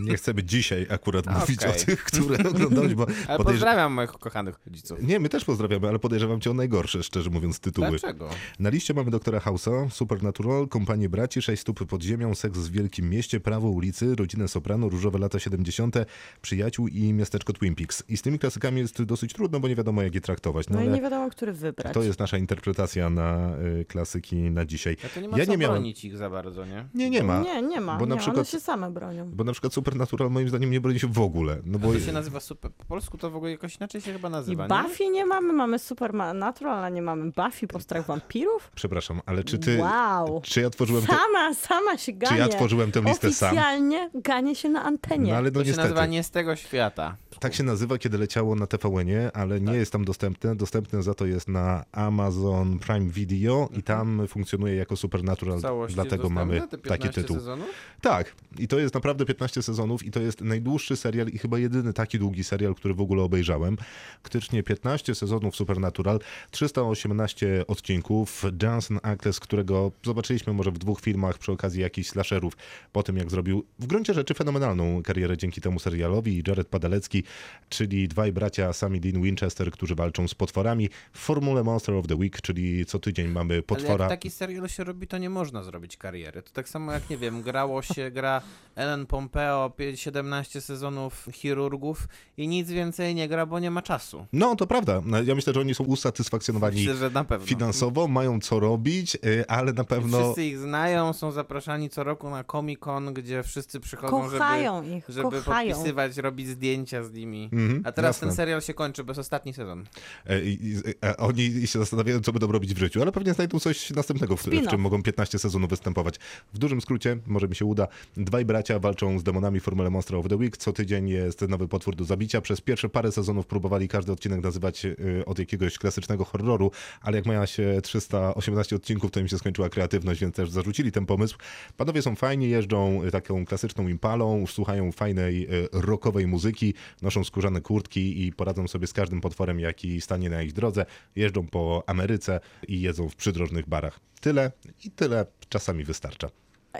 Nie chcemy dzisiaj akurat mówić o tych, które oglądałeś, bo Ale podejrz- pozdrawiam moich kochanych rodziców. Nie, my też pozdrawiamy, ale podejrzewam cię o najgorsze, szczerze mówiąc, tytuły. Dlaczego? Na liście mamy doktora House'a, Supernatural, Kompanię Braci, Sześć stóp pod ziemią, Seks w Wielkim Mieście, Prawo ulicy, Rodzinę Soprano, Różowe lata 70., Przyjaciół i Miasteczko Twin Peaks. I z tymi klasykami jest dosyć trudno, bo nie wiadomo jak je traktować. No, No i ale nie wiadomo, który wybrać. to jest nasza interpretacja na y, klasyki na dzisiaj. Ja to nie ma Ja co nie miałem- bronić ich za bardzo, nie? Nie, nie ma. Nie, nie ma. Bo na nie, przykład- One się same bronią. Bo na przykład Supernatural moim zdaniem nie broni się w ogóle. No bo to się nazywa super. Po polsku to w ogóle jakoś inaczej się chyba I nazywa, nie? Buffy nie mamy, mamy Supernatural, a nie mamy Buffy po strach wampirów? Przepraszam, ale czy ty. Wow. Czy ja tworzyłem te... Sama, sama się ganie. Czy ja tworzyłem tę listę sam? Oficjalnie ganie się na antenie. No ale no To się niestety. nazywa nie z tego świata. Tak się nazywa, kiedy leciało na TVN-ie, ale nie jest tam dostępne. Dostępne za to jest na Amazon Prime Video i tam funkcjonuje jako Supernatural, dlatego mamy taki 15 tytuł. Sezonów? Tak, i to jest naprawdę 15 sezonów i to jest najdłuższy serial i chyba jedyny taki długi serial, który w ogóle obejrzałem. Faktycznie 15 sezonów Supernatural, 318 odcinków, Johnson Ackles, którego zobaczyliśmy może w dwóch filmach przy okazji jakichś slasherów, po tym jak zrobił w gruncie rzeczy fenomenalną karierę dzięki temu serialowi i Jared Padalecki, czyli dwaj bracia Sami Dean Winchester, którzy walczą z potworami w formule Monster of the Week, czyli co tydzień mamy Ale potwora. jak taki serial się robi, to nie można zrobić kariery. To tak samo jak, nie wiem, grało się, gra Ellen Pompeo, pie- 17 sezonów chirurgów i nic więcej nie gra, bo nie ma czasu. No, to prawda. Ja myślę, że oni są usatysfakcjonowani Myślę, że na pewno. finansowo, mają co robić, y, ale na pewno... Wszyscy ich znają, są zapraszani co roku na Comic Con, gdzie wszyscy przychodzą, Kochają żeby, ich, żeby kochają. podpisywać, robić zdjęcia z nimi. Mhm, A teraz jasne. ten serial się kończy, bo jest ostatni sezon. E, i- i- e, Oni się zastanawiają, co będą robić w życiu, ale pewnie znajdą coś następnego, w, w czym mogą 15 sezonów występować. W dużym skrócie, może mi się uda, dwaj bracia walczą z demonami w Formule Monster of the Week. Co tydzień jest nowy potwór do zabicia. Przez pierwsze parę sezonów próbowali każdy odcinek nazywać e, od jakiegoś klasycznego horroru, ale jak mają się 318 odcinków, to im się skończyła kreatywność, więc też zarzucili ten pomysł. Panowie są fajni, jeżdżą e, taką klasyczną impalą, słuchają fajnej, e, rockowej muzyki, noszą skórzane kurtki i poradzą sobie z każdym potworem, jaki stanie na ich drodze. Jeżdżą po Ameryce i jedzą w przydrożnych barach. Tyle i tyle czasami wystarcza.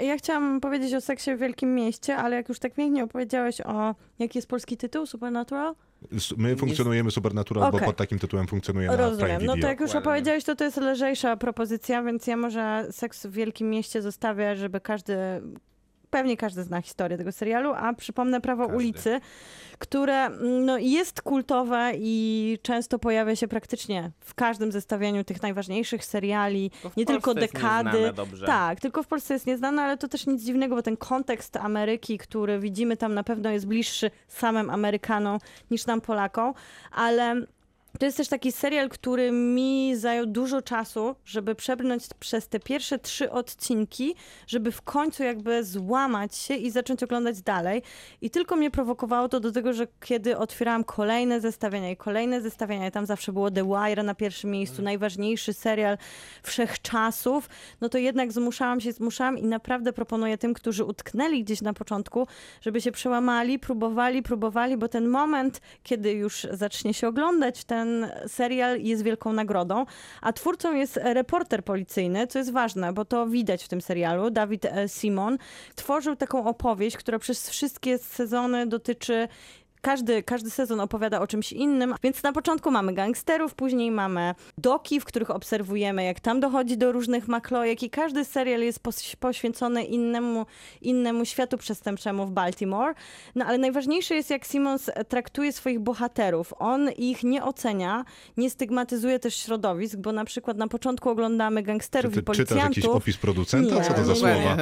Ja chciałam powiedzieć o seksie w Wielkim Mieście, ale jak już tak pięknie opowiedziałeś o... Jaki jest polski tytuł? Supernatural? My funkcjonujemy Supernatural, bo Okej. pod takim tytułem funkcjonuje na Prime Rozumiem. Video. No to jak już opowiedziałeś, to to jest lżejsza propozycja, więc ja może seks w Wielkim Mieście zostawię, żeby każdy... Pewnie każdy zna historię tego serialu, a przypomnę Prawo Każdy. ulicy, które mm, no, jest kultowe i często pojawia się praktycznie w każdym zestawieniu tych najważniejszych seriali, nie tylko dekady. Tak, tylko w Polsce jest nieznane, ale to też nic dziwnego, bo ten kontekst Ameryki, który widzimy tam na pewno jest bliższy samym Amerykanom niż nam Polakom, ale to jest też taki serial, który mi zajął dużo czasu, żeby przebrnąć przez te pierwsze trzy odcinki, żeby w końcu jakby złamać się i zacząć oglądać dalej. I tylko mnie prowokowało to do tego, że kiedy otwierałam kolejne zestawienia i kolejne zestawienia, i tam zawsze było The Wire na pierwszym miejscu, najważniejszy serial wszechczasów, no to jednak zmuszałam się, zmuszałam i naprawdę proponuję tym, którzy utknęli gdzieś na początku, żeby się przełamali, próbowali, próbowali, bo ten moment, kiedy już zacznie się oglądać ten serial jest wielką nagrodą, a twórcą jest reporter policyjny, co jest ważne, bo to widać w tym serialu. Dawid e, Simon tworzył taką opowieść, która przez wszystkie sezony dotyczy każdy, każdy sezon opowiada o czymś innym, więc na początku mamy gangsterów, później mamy doki, w których obserwujemy, jak tam dochodzi do różnych maklojek i każdy serial jest poświęcony innemu, innemu światu przestępczemu w Baltimore. No ale najważniejsze jest, jak Simmons traktuje swoich bohaterów. On ich nie ocenia, nie stygmatyzuje też środowisk, bo na przykład na poczętku oglądamy Czy gangsterów ty i czytasz policjantów. jakiś opis producenta? Nie, Co to za nie, słowa?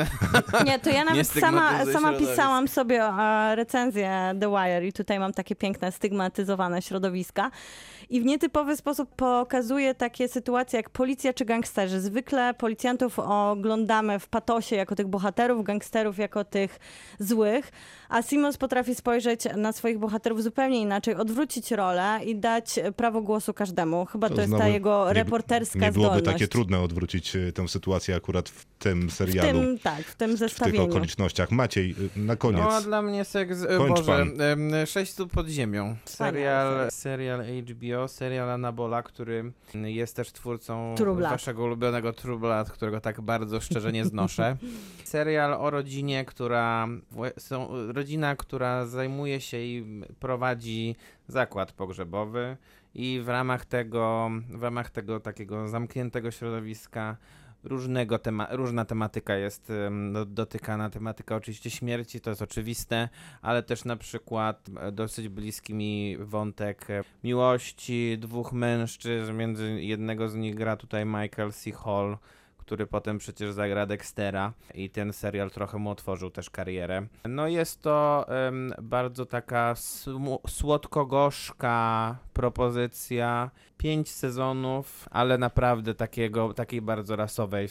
Nie, to ja nawet sama, sama pisałam sobie e, recenzję The Wire i tutaj mam takie piękne, stygmatyzowane środowiska. I w nietypowy sposób pokazuje takie sytuacje jak policja czy gangsterzy. Zwykle policjantów oglądamy w patosie jako tych bohaterów, gangsterów jako tych złych, a Simmons potrafi spojrzeć na swoich bohaterów zupełnie inaczej, odwrócić rolę i dać prawo głosu każdemu. Chyba to, jest ta jego nie- reporterska Nie byłoby zdolność. takie trudne odwrócić e, tę sytuację akurat w tym w serialu. tym, tak, w tym w tych zestawieniu. okolicznościach. Maciej, y, na koniec. No a dla mnie seks, e, Kończ Boże, pan. 6 stóp pod ziemią. Serial, serial HBO, serial Anabola, który jest też twórcą True Blood. waszego ulubionego True Blood, którego tak bardzo szczerze nie znoszę. serial o rodzinie, która są, rodzina, która zajmuje się i prowadzi zakład pogrzebowy i w ramach tego, w ramach tego takiego zamkniętego środowiska różnego tema, różna tematyka jest do, dotykana. Tematyka oczywiście śmierci, to jest oczywiste, ale też na przykład e, dosyć bliski mi wątek e, miłości dwóch mężczyzn, między jednego z nich gra tutaj Michael C. Hall, który potem przecież zagra Dextera i ten serial trochę mu otworzył też karierę. No jest to em, bardzo taka słodko-gorzka propozycja, pięć sezonów, ale naprawdę takiego, takiej bardzo rasowej,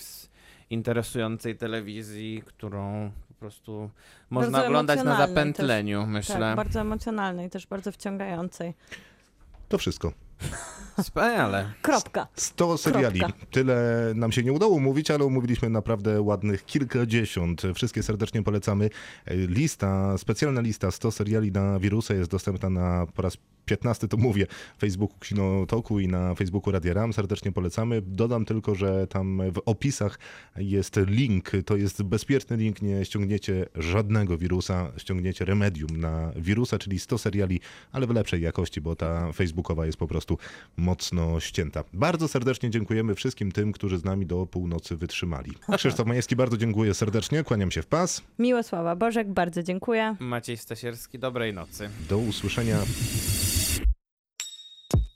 interesującej telewizji, którą po prostu można Bardzo oglądać na zapętleniu, myślę. Tak, bardzo emocjonalnej, też bardzo wciągającej. To wszystko. Wspaniale. Kropka. 100 seriali. Kropka. Tyle nam się nie udało umówić, ale umówiliśmy naprawdę ładnych kilkadziesiąt. Wszystkie serdecznie polecamy. Lista, specjalna lista 100 seriali na wirusa jest dostępna na po raz 15 to mówię, Facebooku Kinotoku i na Facebooku Radia Ram. Serdecznie polecamy. Dodam tylko, że tam w opisach jest link. To jest bezpieczny link. Nie ściągniecie żadnego wirusa. Ściągniecie remedium na wirusa, czyli 100 seriali, ale w lepszej jakości, bo ta facebookowa jest po prostu mocno ścięta. Bardzo serdecznie dziękujemy wszystkim tym, którzy z nami do północy wytrzymali. Krzysztof Majewski, bardzo dziękuję serdecznie. Kłaniam się w pas. Miłosława Bożek, bardzo dziękuję. Maciej Stasierski, dobrej nocy. Do usłyszenia.